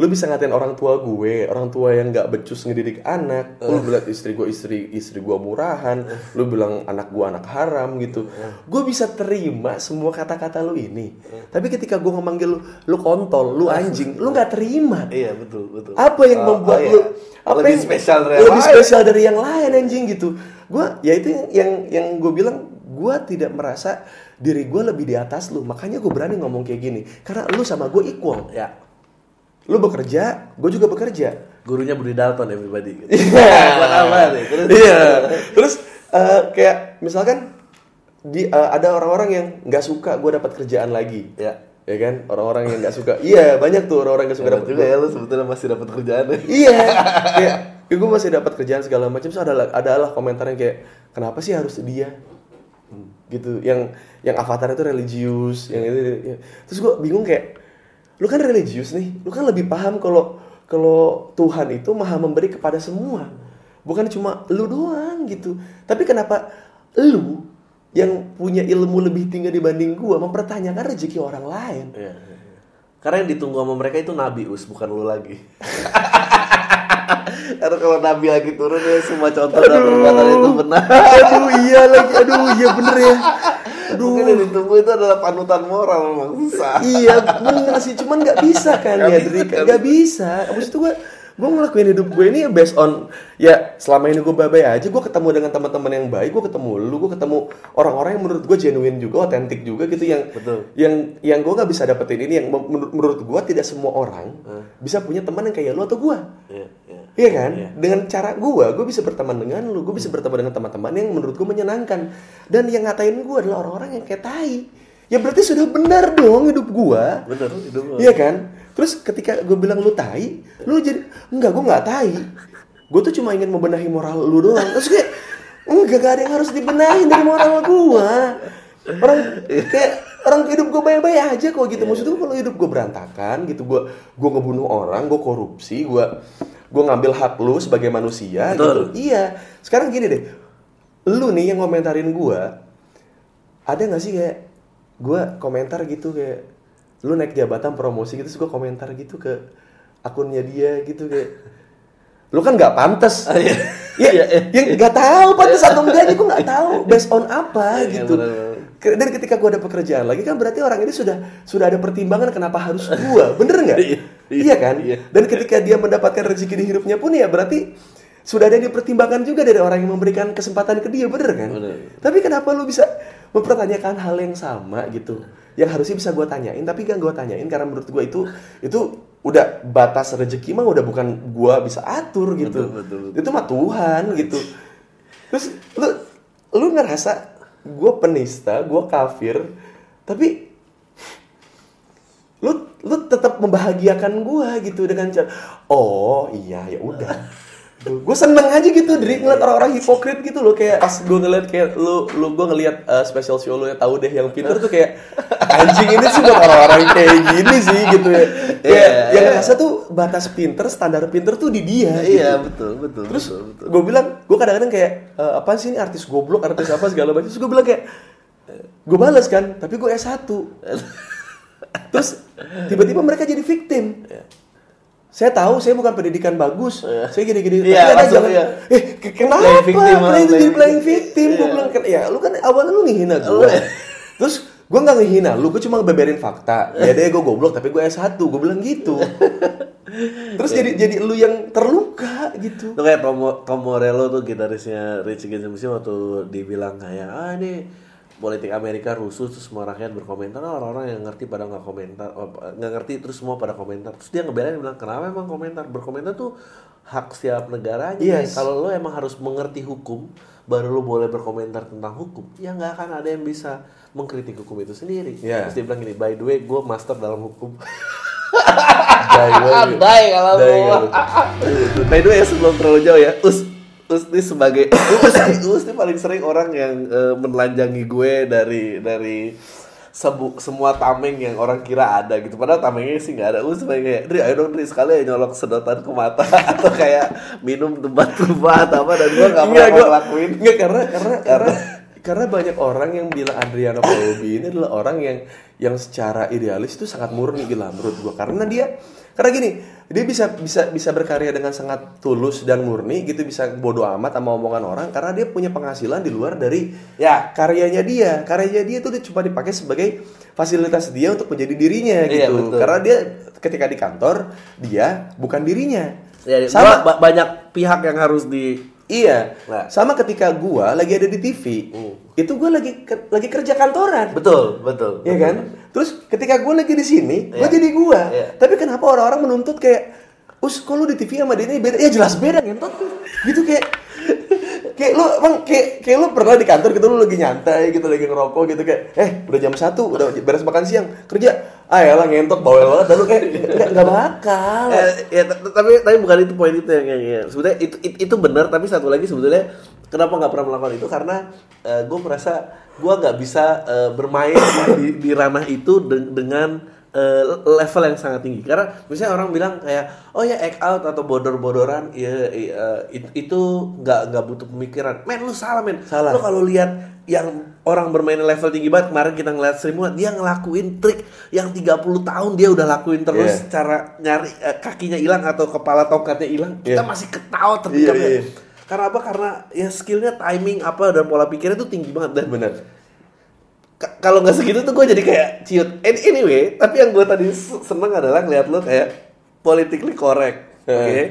lu bisa ngatain orang tua gue, orang tua yang nggak becus ngedidik anak, lu bilang istri gue istri istri gue murahan, lu bilang anak gue anak haram gitu, gue bisa terima semua kata-kata lu ini, tapi ketika gue ngemanggil lu, lu kontol, lu anjing, lu nggak terima. Iya betul betul. Apa yang Oh, membuat oh, iya. lu apa lebih yang spesial dari lebih spesial dari yang lain anjing gitu. Gua ya itu yang yang, yang gue bilang gua tidak merasa diri gue lebih di atas lu. Makanya gue berani ngomong kayak gini karena lu sama gue equal. Ya. Lu bekerja, gue juga bekerja. Gurunya Budi Dalton everybody. Gitu. Iya. Buat apa nih? Terus Iya. Terus eh, kayak misalkan di eh, ada orang-orang yang nggak suka gue dapat kerjaan lagi. Ya. Ya kan? Orang-orang yang nggak suka. Iya, banyak tuh orang-orang yang suka dapat juga ya lu sebetulnya masih dapat kerjaan. ya. iya kayak kayak gue masih dapat kerjaan segala macam so ada adalah komentarnya kayak kenapa sih harus dia Hmm, gitu yang yang avatar itu religius yang itu ya. terus gue bingung kayak lu kan religius nih lu kan lebih paham kalau kalau Tuhan itu maha memberi kepada semua bukan cuma lu doang gitu tapi kenapa lu yang punya ilmu lebih tinggi dibanding gua mempertanyakan rezeki orang lain Iya, iya, iya. Karena yang ditunggu sama mereka itu Nabi Us, bukan lu lagi. Karena kalau Nabi lagi turun ya semua contoh dan perbuatan itu benar. aduh iya lagi. Aduh iya bener ya. Aduh. Mungkin yang ditunggu itu adalah panutan moral memang. Susah. iya bener sih. Cuman nggak bisa kan Nggak ya bisa, Dri. nggak nggak bisa. abis itu gue gue ngelakuin hidup gue ini based on ya selama ini gue baik aja gue ketemu dengan teman-teman yang baik gue ketemu lu gue ketemu orang-orang yang menurut gue genuine juga otentik juga gitu yang Betul. yang yang gue nggak bisa dapetin ini yang menurut, menurut gue tidak semua orang bisa punya teman yang kayak lu atau gue Iya, iya. Iya kan? Dengan cara gue, gue bisa berteman dengan lu, gue bisa berteman dengan teman-teman yang menurut gue menyenangkan. Dan yang ngatain gue adalah orang-orang yang kayak tai. Ya berarti sudah benar dong hidup gue. Bener, hidup lu. Iya kan? Terus ketika gue bilang lu tai, lu jadi enggak gue nggak tai. Gue tuh cuma ingin membenahi moral lu doang. Terus kayak enggak gak ada yang harus dibenahin dari moral gue. Orang kayak orang hidup gue baik-baik aja kok gitu. Maksud gue kalau hidup gue berantakan gitu, gue gue ngebunuh orang, gue korupsi, gue gue ngambil hak lu sebagai manusia Betul. gitu. Iya. Sekarang gini deh, lu nih yang komentarin gue, ada nggak sih kayak gue komentar gitu kayak lu naik jabatan promosi gitu terus gue komentar gitu ke akunnya dia gitu kayak lu kan nggak pantas Ah, iya. ya Iya, iya. yang nggak tahu pantas atau enggaknya gue nggak tahu based on apa Iya, gitu dan ketika gue ada pekerjaan lagi kan berarti orang ini sudah sudah ada pertimbangan kenapa harus gue bener nggak Iya, iya, iya kan iya. dan ketika dia mendapatkan rezeki di hidupnya pun ya berarti sudah ada yang dipertimbangkan juga dari orang yang memberikan kesempatan ke dia bener kan Bener. tapi kenapa lu bisa mempertanyakan hal yang sama gitu. Yang harusnya bisa gue tanyain tapi gak gue tanyain karena menurut gue itu itu udah batas rezeki mah udah bukan gue bisa atur gitu. Betul, betul, betul. itu mah Tuhan gitu. Terus lu lu ngerasa gue penista gue kafir tapi lu lu tetap membahagiakan gue gitu dengan cara oh iya ya udah gue seneng aja gitu dari ngeliat orang-orang hipokrit gitu loh kayak pas gue ngeliat kayak lu lu gue ngeliat uh, special show lu ya tahu deh yang pinter tuh kayak anjing ini sih buat orang-orang kayak gini sih gitu ya kayak Iya, yang iya. ngerasa tuh batas pinter standar pinter tuh di dia Iya, gitu. betul, betul. Terus betul, betul. gue bilang, gue kadang-kadang kayak eh, apa sih ini artis goblok, artis apa segala macam. Terus gue bilang kayak, gue balas kan, tapi gue S1. Terus tiba-tiba mereka jadi victim. Saya tahu saya bukan pendidikan bagus, saya gini-gini. Iya, tapi ada jangan, iya. eh ke- kenapa? Playing victim, itu jadi playing playing victim. victim? Gue Iya. bilang, "Ken- ya lu kan awalnya lu ngehina gue. Terus gue nggak ngehina lu, gue cuma ngebeberin fakta. Ya deh gue goblok, tapi gue S1, gue bilang gitu. Terus jadi jadi lu yang terluka gitu. Itu kayak Tom, Tom Morello tuh gitarisnya Rich Against the Machine waktu dibilang kayak ah ini politik Amerika rusuh terus semua rakyat berkomentar "Ah, orang-orang yang ngerti pada nggak komentar oh, nggak ngerti terus semua pada komentar terus dia ngebelain bilang kenapa emang komentar berkomentar tuh hak setiap negaranya Yes. kalau lo emang harus mengerti hukum baru lo boleh berkomentar tentang hukum ya nggak akan ada yang bisa mengkritik hukum itu sendiri Iya. terus dia bilang gini by the way gue master dalam hukum banget. Dai kalau kalau. By the way sebelum terlalu jauh ya, Us Us ini sebagai Us, Us ini paling sering orang yang eh, menelanjangi gue dari dari sebu, semua tameng yang orang kira ada gitu. Padahal tamengnya sih nggak ada. Sebagai kayak Dri ayo dong Dri sekali ya nyolok sedotan ke mata. Atau kayak minum tempat-tempat apa dan gue nggak pernah gua- ngelakuin. Enggak karena karena karena karena banyak orang yang bilang Adriano Colby ini adalah orang yang yang secara idealis itu sangat murni gila menurut gua. Karena dia karena gini dia bisa bisa bisa berkarya dengan sangat tulus dan murni gitu bisa bodoh amat sama omongan orang karena dia punya penghasilan di luar dari ya. karyanya dia. Karyanya dia tuh dia cuma dipakai sebagai fasilitas dia untuk menjadi dirinya Iya, gitu. betul. karena dia ketika di kantor dia bukan dirinya. Ya sama gua banyak pihak yang harus di Iya, Nah. sama ketika gua lagi ada di TV, itu gua lagi ke- lagi kerja kantoran, betul betul Iya kan? Terus ketika gua lagi di sini, gua Iya. jadi gua. Iya. Tapi kenapa orang-orang menuntut kayak, us kok lu di TV sama dia ini beda? Ya jelas beda ngentot. Gitu kayak, kayak lu bang kayak kayak lu pernah di kantor gitu lu lagi nyantai gitu lagi ngerokok gitu kayak, eh udah jam satu udah beres makan siang kerja, ah ya lah ngentot bawel banget, dan lu kayak nggak nggak bakal. Eh, ya tapi tapi bukan itu poin itu yang, yang- sebetulnya itu itu, itu benar tapi satu lagi sebetulnya kenapa nggak pernah melakukan itu karena gue merasa gue nggak bisa eh, bermain di, di ranah itu de- dengan eh, level yang sangat tinggi karena misalnya orang bilang kayak oh ya act out atau bodor-bodoran ya eh, it- itu nggak nggak butuh pemikiran men lu salah men Salah. lu kalau lihat yang orang bermain level tinggi banget kemarin kita ngeliat Sri Mulat dia ngelakuin trik yang 30 tahun dia udah lakuin terus Iya. cara nyari eh, kakinya hilang atau kepala tongkatnya hilang kita Iya. masih ketawa terdiam Iya, ya. iya. karena apa karena ya skillnya timing apa dan pola pikirnya tuh tinggi banget dan Bener. Ka- kalau nggak segitu tuh gue jadi kayak ciut And anyway tapi yang gue tadi seneng adalah ngeliat lo kayak politically correct oke Heeh.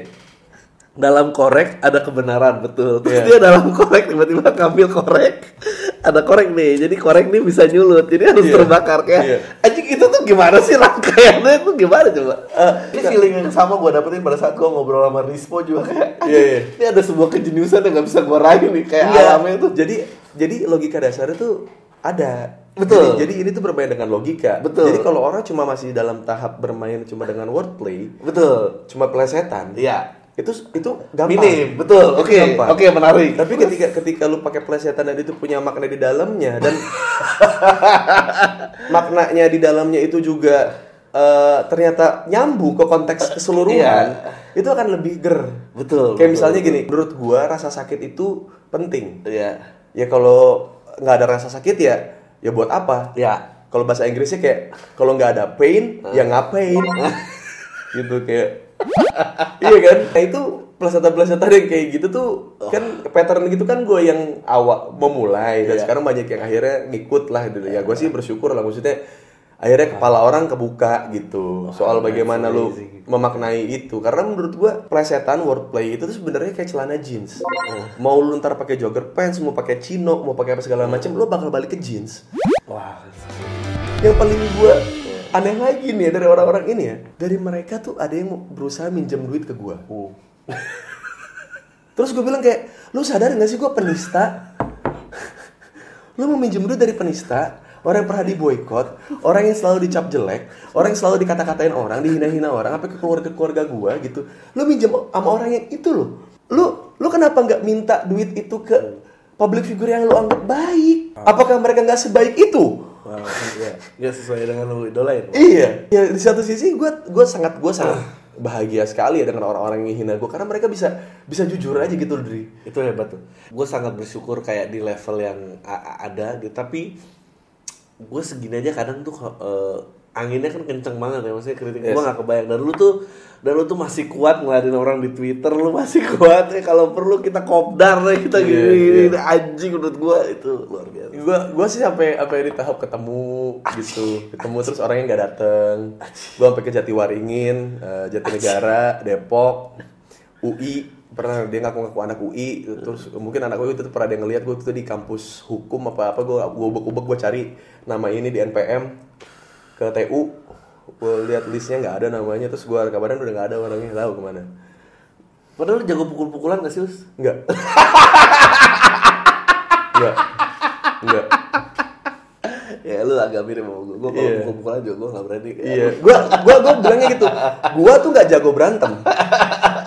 dalam korek ada kebenaran betul terus Iya. dia dalam korek tiba-tiba ngambil korek ada korek nih jadi korek nih bisa nyulut jadi harus Iya. terbakar kayak Iya. anjing itu tuh gimana sih rangkaiannya itu gimana coba ini feeling yang sama gue dapetin pada saat gue ngobrol sama Rispo juga kayak Iya, iya. ini ada sebuah kejeniusan yang gak bisa gue raih nih kayak Enggak. alamnya tuh Jadi jadi logika dasarnya tuh ada. Betul. Jadi, jadi ini tuh bermain dengan logika. Betul. Jadi kalau orang cuma masih dalam tahap bermain cuma dengan wordplay, betul cuma plesetan, iya itu itu gampang. minim betul oke oke menarik Tapi ketika ketika lu pakai plesetan dan itu punya makna di dalamnya dan maknanya di dalamnya itu juga eh, ternyata nyambung ke konteks keseluruhan, itu akan lebih ger. betul Kayak betul, misalnya betul. gini, menurut gua rasa sakit itu penting. iya Ya kalau nggak ada rasa sakit ya, ya buat apa? ya Kalau bahasa Inggrisnya kayak kalau nggak ada pain, ya ngapain? gitu kayak, iya kan? Nah itu plesetan-plesetan yang kayak gitu tuh kan pattern gitu kan gue yang awal memulai dan Iya. sekarang banyak yang akhirnya ngikut lah gitu ya gue sih bersyukur lah maksudnya akhirnya kepala orang kebuka gitu. Soal bagaimana lu memaknai itu. Karena menurut gua plesetan wordplay itu tuh sebenarnya kayak celana jeans. Mau lu ntar pakai jogger pants mau pakai chino mau pakai apa segala macam lu bakal balik ke jeans. Wah. Yang paling gua aneh lagi nih dari orang-orang ini ya. Dari mereka tuh ada yang berusaha minjem duit ke gua. Terus gue bilang kayak lu sadar gak sih gua penista? Lu mau minjem duit dari penista orang yang pernah diboykot orang yang selalu dicap jelek orang yang selalu dikata-katain orang dihina-hina orang apa ke keluarga keluarga gua gitu lu minjem sama orang yang itu loh lu lu kenapa nggak minta duit itu ke public figure yang lu anggap baik apakah mereka nggak sebaik itu Wah, iya. Nggak sesuai dengan lu idolain. Iya, ya di satu sisi gue gue sangat gue sangat bahagia sekali ya dengan orang-orang yang hina gue karena mereka bisa bisa jujur aja gitu dari Itu hebat tuh. Gue sangat bersyukur kayak di level yang ada gitu. Tapi gue segini aja kadang tuh eh, anginnya kan kenceng banget ya maksudnya kritik gue Yes. nggak kebayang. Dan lu tuh dan lu tuh masih kuat ngeladen orang di twitter lu masih kuat ya. Kalau perlu kita kopdar ya kita Iya, gini, iya. gini anjing menurut gue itu luar biasa. Gue gue sih sampai apa di tahap ketemu gitu. Ketemu terus orangnya nggak dateng. Gue sampai ke Jatiwaringin eh, Jatinegara Depok UI pernah dia ngaku ngaku anak UI terus mungkin anak UI itu pernah dia ngeliat gue tuh di kampus hukum apa apa gue gue ubek ubek gue cari nama ini di NPM ke TU gue lihat listnya nggak ada namanya terus gue kabaran udah nggak ada orangnya tahu ke mana padahal lu jago pukul-pukulan gak sih Us? Enggak. Enggak. Enggak. ya lu agak mirip sama gue gue kalau Iya. pukul-pukulan juga gue gak berani Iya, gua gua gua bilangnya gitu. Gua tuh nggak jago berantem.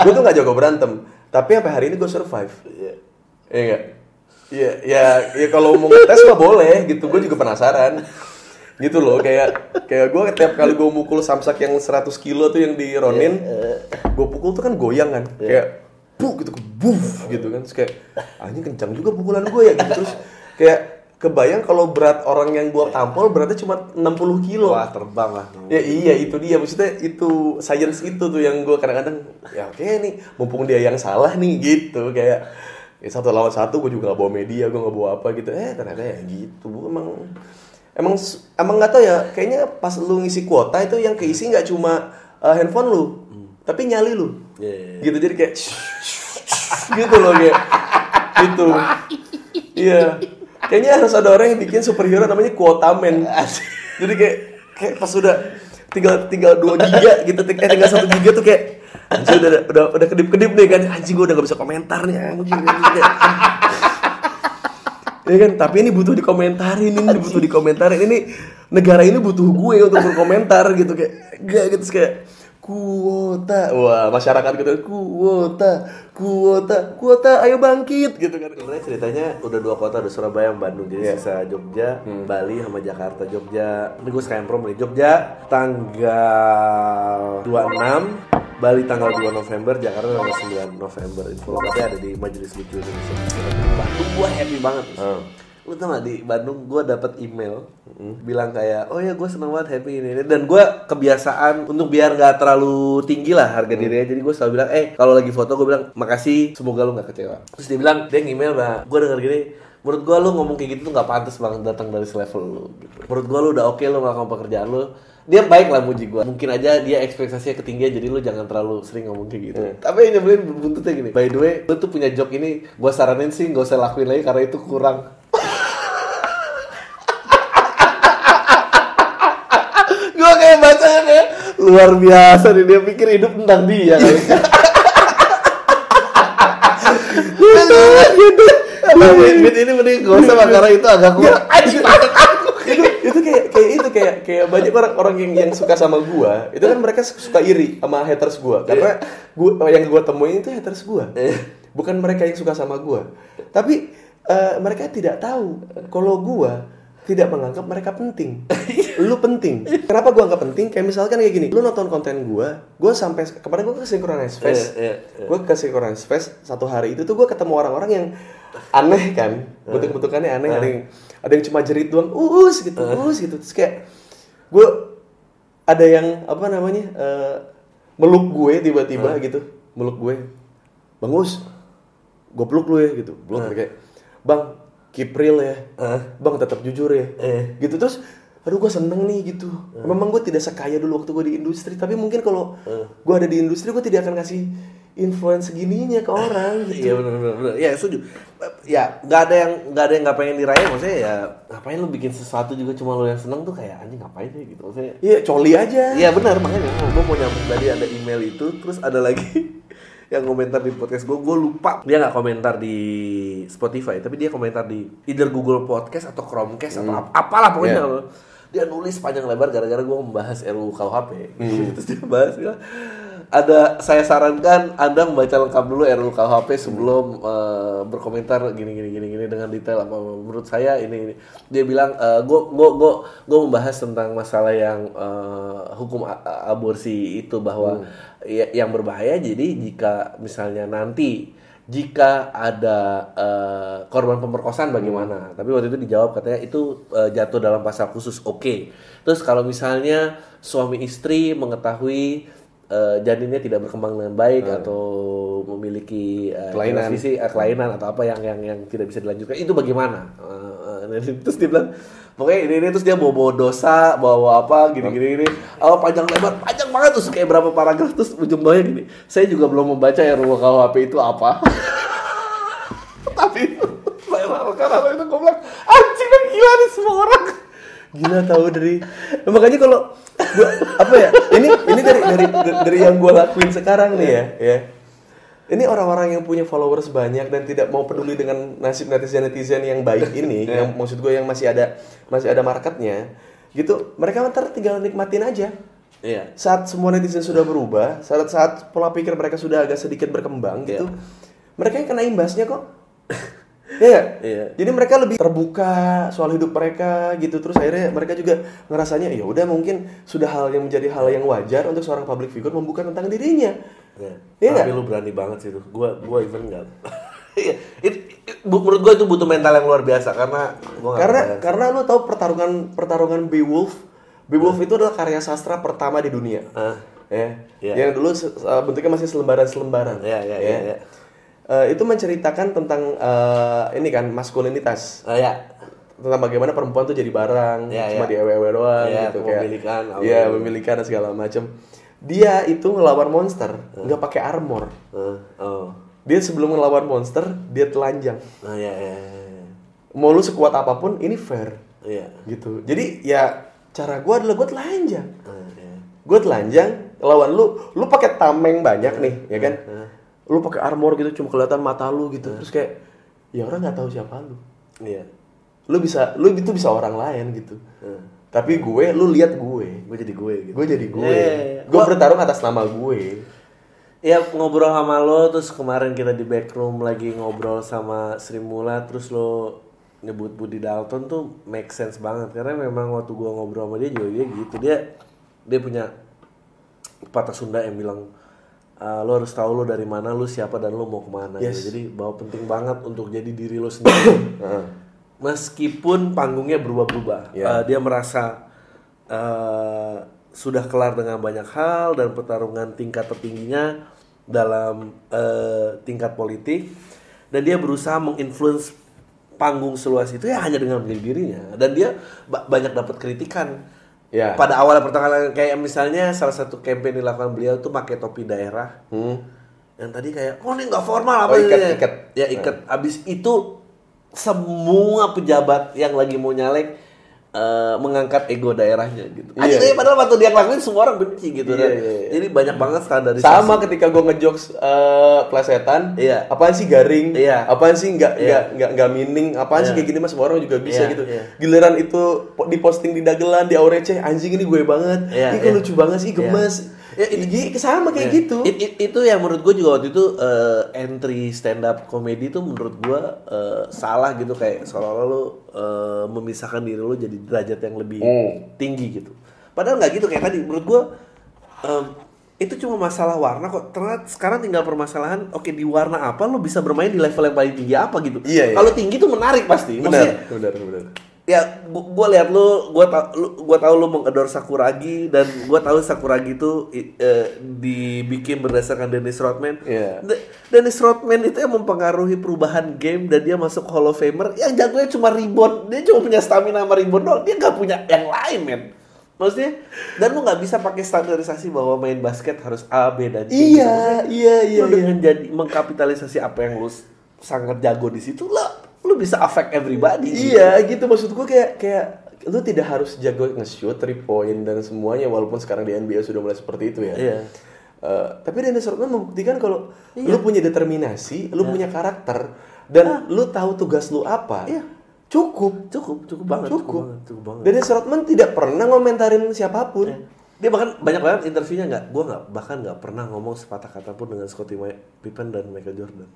Gua tuh nggak jago berantem. Tapi sampai hari ini gue survive. Iya. Iya enggak? Iya, ya, ya kalau mau ngetes mah boleh gitu. Gue juga penasaran. gitu loh kayak kayak gue tiap kali gue mukul samsak yang 100 kilo tuh yang di Ronin gue pukul tuh kan goyang kan kayak buk gitu buf gitu kan terus kayak anjing kencang juga pukulan gue ya gitu terus kayak kebayang kalau berat orang yang gue tampol beratnya cuma 60 kilo. Wah terbang lah. Ya iya itu dia. Maksudnya itu science itu tuh yang gue kadang-kadang ya oke nih mumpung dia yang salah nih gitu. Kayak ya satu lawan satu gue juga gak bawa media gue gak bawa apa gitu. Eh ternyata ya gitu. Emang emang emang nggak tau ya kayaknya pas lu ngisi kuota itu yang keisi nggak cuma uh, handphone lu tapi nyali lu. Iya, iya, iya. gitu jadi kayak gitu loh kayak gitu. Iya kayaknya harus ada orang yang bikin superhero namanya kuota man jadi kayak kayak pas udah tinggal tinggal 2 giga gitu eh tinggal satu giga tuh kayak anjing udah udah udah kedip kedip nih kan anjing gue udah gak bisa komentar nih anjing. Ya kan, tapi ini butuh dikomentarin, ini butuh dikomentarin. Ini negara ini butuh gue untuk berkomentar gitu kayak gak gitu kayak kuota. Wah, masyarakat gitu kuota, kuota, kuota, ayo bangkit gitu kan. Sebenarnya ceritanya udah dua kota, udah Surabaya sama Bandung. Jadi sisa Jogja, Bali sama Jakarta. Jogja, ini gue sekalian promo nih. Jogja tanggal 26, Bali tanggal 2 November, Jakarta tanggal 9 November. Info lengkapnya ada di Majelis Lucu Indonesia. Bandung gue happy banget. Hmm. Lu tau gak di Bandung gue dapet email bilang kayak oh ya gue seneng banget happy ini, ini." dan gue kebiasaan untuk biar gak terlalu tinggi lah harga dirinya. Jadi gue selalu bilang eh kalau lagi foto gue bilang makasih semoga lu gak kecewa. Terus dia bilang dia email bah gue denger gini menurut gue lu ngomong kayak gitu tuh gak pantas banget datang dari selevel lu. Gitu. menurut gue lu udah oke lu melakukan pekerjaan lu. Dia baik lah muji gue mungkin aja dia ekspektasinya ketinggian jadi lu jangan terlalu sering ngomong kayak gitu. Tapi yang nyebelin buntutnya gini by the way lu tuh punya job ini gue saranin sih gak usah lakuin lagi karena itu kurang gue kayak bacanya kayak luar biasa nih dia pikir hidup tentang dia kali Bit ini mending gak usah karena itu agak kurang itu itu kayak kayak itu kayak kayak banyak orang orang yang yang suka sama gua itu kan mereka suka iri sama haters gua. Karena gua yang gua temuin itu haters gua. Bukan mereka yang suka sama gua. Tapi eh, mereka tidak tahu kalau gua tidak menganggap mereka penting. Lu penting. Kenapa gua anggap penting? Kayak misalkan kayak gini lu nonton konten gua gua sampai kemarin gua ke Synchronize Fest. Iya, iya, iya. gue ke Synchronize Fest satu hari itu tuh gue ketemu orang-orang yang aneh kan. Bentuk-bentukannya aneh ada yang ada yang cuma jerit doang us gitu us gitu. Terus kayak gue ada yang apa namanya eh, meluk gue tiba-tiba gitu. Meluk gue. Bang us gue peluk lu ya gitu. Peluk kayak bang keep real ya. Bang tetap jujur ya. Eh. gitu terus aduh gue seneng nih gitu. Memang gue tidak sekaya dulu waktu gue di industri tapi mungkin kalau gue ada di industri gue tidak akan ngasih influence segininya ke orang gitu. Iya benar benar benar. Ya setuju. Ya nggak ada yang nggak ada yang nggak pengen dirayain maksudnya ya ngapain lu bikin sesuatu juga cuma lu yang seneng tuh kayak anjing ngapain sih? gitu maksudnya. iya coli aja. Iya benar makanya gue mau nyambung tadi ada email itu terus ada lagi yang komentar di podcast gue gue lupa. Dia nggak komentar di Spotify tapi dia komentar di either Google Podcast atau Chromecast atau ap- apalah pokoknya. Yeah. dia nulis panjang lebar gara-gara gue membahas RUU KUHP terus dia bahas dia, ada saya sarankan anda membaca lengkap dulu RUU KUHP sebelum eh, berkomentar gini gini gini gini dengan detail apa menurut saya ini, ini. dia bilang gue gue gue gue membahas tentang masalah yang eh, hukum aborsi itu bahwa ya- yang berbahaya jadi jika misalnya nanti jika ada eh, korban pemerkosaan bagaimana? Tapi waktu itu dijawab katanya itu eh, jatuh dalam pasal khusus. Oke. Terus kalau misalnya suami istri mengetahui eh, janinnya tidak berkembang dengan baik atau memiliki eh, Kelainan. transmisi, eh, kelainan atau apa yang yang yang tidak bisa dilanjutkan. Itu bagaimana? Eh, eh, terus dia bilang pokoknya ini, ini terus dia bawa bawa dosa bawa apa gini gini. Gini oh, panjang lebar panjang banget terus kayak berapa paragraf terus ujung bawahnya gini. Saya juga belum membaca ya RUU KUHP itu apa. Tapi saya karena itu gue bilang anjing kan gila nih semua orang gila tahu dari Nah, makanya kalau gua apa ya ini ini dari dari dari yang gue lakuin sekarang nih ya ya. Ini orang-orang yang punya followers banyak dan tidak mau peduli dengan nasib netizen netizen yang baik ini yang maksud gue yang masih ada masih ada marketnya gitu mereka ntar tinggal nikmatin aja. Iya. Saat semua netizen sudah berubah saat saat pola pikir mereka sudah agak sedikit berkembang gitu mereka yang kena imbasnya kok Iya. Iya. Jadi mereka lebih terbuka soal hidup mereka gitu. Terus akhirnya mereka juga ngerasanya ya udah mungkin sudah hal yang menjadi hal yang wajar untuk seorang public figure membuka tentang dirinya. Ya. Iya Tapi nggak? lu berani banget sih tuh. Gua gua even enggak. Iya, it- it- bu- menurut gua itu butuh mental yang luar biasa karena gua Karena kebayang. karena lu tahu pertarungan pertarungan Beowulf. Beowulf itu adalah karya sastra pertama di dunia. Ah. Ya. Iya. Yang dulu uh, bentuknya masih selembaran-selembaran. Iya, iya, Ya. iya, iya. Uh, itu menceritakan tentang uh, ini kan maskulinitas. Ah, ya. tentang bagaimana perempuan tuh jadi barang Iya, cuma iya. di ewe doang Iya, gitu kayak iya memilikan dan segala macam dia itu ngelawan monster nggak pakai armor Ah, oh. dia sebelum ngelawan monster dia telanjang Ah, ya, ya, ya. mau lu sekuat apa pun ini fair Iya. gitu jadi ya cara gua adalah gua telanjang Ah, ya. gue telanjang lawan lu lu pakai tameng banyak nih ya kan Heeh. Lu pakai armor gitu cuma kelihatan mata lu gitu terus kayak ya orang nggak tahu siapa lu Iya. lu bisa lu itu bisa orang lain gitu Ah. tapi gue lu lihat gue Gue jadi gue gitu. gue jadi gue Iya, iya, iya. gue bertarung atas nama gue Ya ngobrol sama lo terus kemarin kita di backroom lagi ngobrol sama Sri Mula terus lo nyebut Budi Dalton tuh make sense banget karena memang waktu gua ngobrol sama dia juga dia gitu dia dia punya patah Sunda yang bilang "Ah, lo harus tahu lo dari mana lo siapa dan lo mau ke mana Yes. gitu. jadi bahwa penting banget untuk jadi diri lo sendiri Heeh. meskipun panggungnya berubah-berubah Iya. Eh, dia merasa eh, sudah kelar dengan banyak hal dan pertarungan tingkat tertingginya dalam eh, tingkat politik dan dia berusaha menginfluence panggung seluas itu ya hanya dengan menjadi dirinya dan dia ba- banyak dapat kritikan Ya. pada awal pertengahan kayak misalnya salah satu campaign dilakukan beliau tuh pakai topi daerah Hmm. yang tadi kayak oh ini nggak formal apa Oh, ikat, ini?" ikat. ya ikat abis itu semua pejabat yang lagi mau nyalek eh, mengangkat ego daerahnya gitu Iya, Anjing, iya. padahal waktu dia ngelakuin semua orang benci gitu Iya, dan iya, iya. jadi banyak banget standarisasi sama ketika gue ngejokes eh, plesetan Iya. apaan sih garing Iya. apaan sih nggak Iya. nggak nggak nggak mining apaan sih Iya. kayak gini mas semua orang juga bisa Iya, gitu iya. giliran itu po- diposting di dagelan di aurece anjing ini gue banget Iya, ini iya. lucu banget sih Iya. Ya itu sama kayak Iya. gitu It- it- itu yang menurut gue juga waktu itu eh, entry stand up comedy itu menurut gue eh, salah gitu kayak seolah-olah lo eh, memisahkan diri lo jadi derajat yang lebih Hmm. tinggi gitu. Padahal nggak gitu kayak tadi menurut gue em, itu cuma masalah warna kok. Ternyata sekarang tinggal permasalahan oke di warna apa lo bisa bermain di level yang paling tinggi apa gitu. Iya, iya. Kalau tinggi tuh menarik pasti. Maksudnya, benar benar benar ya gua, gua lihat lu gua tau lu gua tahu lu mengador Sakuragi dan gua tahu Sakuragi itu i- eh, dibikin berdasarkan Dennis Rodman. Iya. De- Dennis Rodman itu yang mempengaruhi perubahan game dan dia masuk Hall of Famer yang jagonya cuma rebound. Dia cuma punya stamina sama rebound doang. Dia nggak punya yang lain, men. Maksudnya dan lu nggak bisa pakai standarisasi bahwa main basket harus A, B dan C. iya iya iya lu iya. dengan jadi mengkapitalisasi apa yang lu sangat jago di situ lah lu bisa affect everybody gitu. Iya gitu maksud gue kayak kayak lu tidak harus jago nge-shoot, three point dan semuanya walaupun sekarang di NBA sudah mulai seperti itu ya. Iya. Eh, tapi Dennis Rodman membuktikan kalau lu punya determinasi, lu punya karakter dan lu tahu tugas lu apa. Iya. Cukup. cukup cukup banget Cukup. banget, cukup banget Dennis Rodman tidak pernah ngomentarin siapa pun. dia bahkan banyak banget interviewnya nggak gue nggak bahkan nggak pernah ngomong sepatah kata pun dengan Scottie Pippen dan Michael Jordan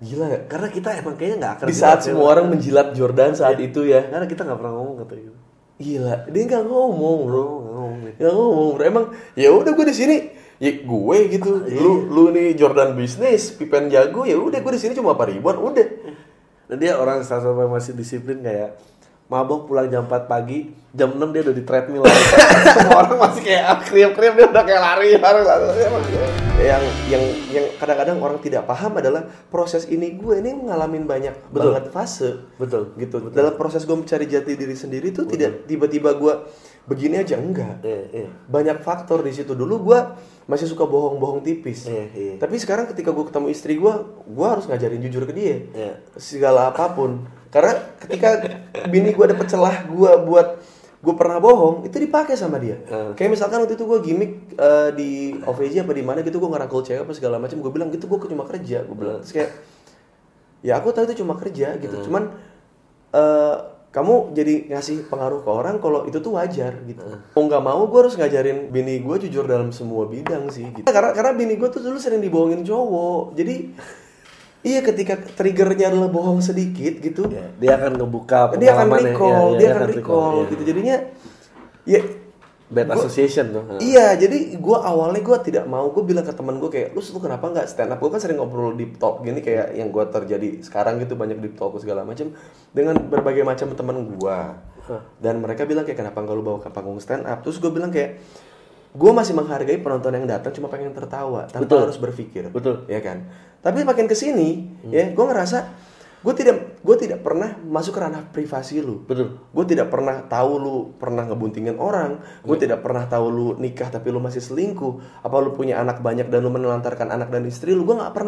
Gila ya? karena kita emang kayaknya nggak akan Di saat semua orang menjilat Jordan saat itu ya. karena kita nggak pernah ngomong kata gitu Gila, dia nggak ngomong bro. nggak ngomong. Ya ngomong, bro. emang ya udah gue di sini ya gue gitu. Lu lu nih Jordan bisnis, Pippen jago, ya udah gue di sini cuma apa ribuan, udah. dan dia orang yang masih disiplin kayak mabok pulang jam 4 pagi jam 6 dia udah di treadmill lari. semua orang masih kayak kriep-kriep dia udah kayak lari lari lari Emang gitu. Yang yang yang kadang-kadang orang tidak paham adalah proses ini gue ini ngalamin banyak Betul. banget fase. betul Gitu. Dalam proses gue mencari jati diri sendiri tuh tidak tiba-tiba gue begini aja enggak. iya iya Banyak faktor di situ. Dulu gue masih suka bohong-bohong tipis. Iya. Tapi sekarang ketika gue ketemu istri gue, gue harus ngajarin jujur ke dia. Segala apa pun. Karena ketika bini gue dapet celah gue buat gue pernah bohong, itu dipakai sama dia. Hmm. Kayak misalkan waktu itu gue gimmick eh, di OVJ apa di mana gitu gue ngerangkul cewek apa segala macam, gue bilang gitu gue cuma kerja, gue bilang. Terus kayak ya aku tahu itu cuma kerja gitu. Cuman eh, kamu jadi ngasih pengaruh ke orang kalau itu tuh wajar gitu. Mau nggak mau gue harus ngajarin bini gue jujur dalam semua bidang sih gitu. Karena karena bini gue tuh dulu sering dibohongin cowok. Jadi iya ketika triggernya adalah bohong sedikit gitu Ya, dia akan ngebuka dia akan pengalamannya. recall Iya, iya, dia akan recall iya. gitu jadinya ya Bad Gua- association tuh. Iya, jadi gue awalnya gue tidak mau, gue bilang ke teman gue kayak, lu lu kenapa nggak stand up? Gue kan sering ngobrol deep talk gini kayak yang gue terjadi sekarang gitu banyak deep talk segala macam dengan berbagai macam teman gue. Dan mereka bilang kayak kenapa nggak lu bawa ke panggung stand up? Terus gue bilang kayak, gue masih menghargai penonton yang datang cuma pengen tertawa tanpa Betul. harus berpikir. Betul. Ya kan. Tapi makin ke sini, ya gue ngerasa gue tidak gue tidak pernah masuk ke ranah privasi lu. Betul. Gue tidak pernah tahu lu pernah ngebuntingin orang. Gue tidak pernah tahu lu nikah tapi lu masih selingkuh. Apa lu punya anak banyak dan lu menelantarkan anak dan istri lu. Gue nggak pernah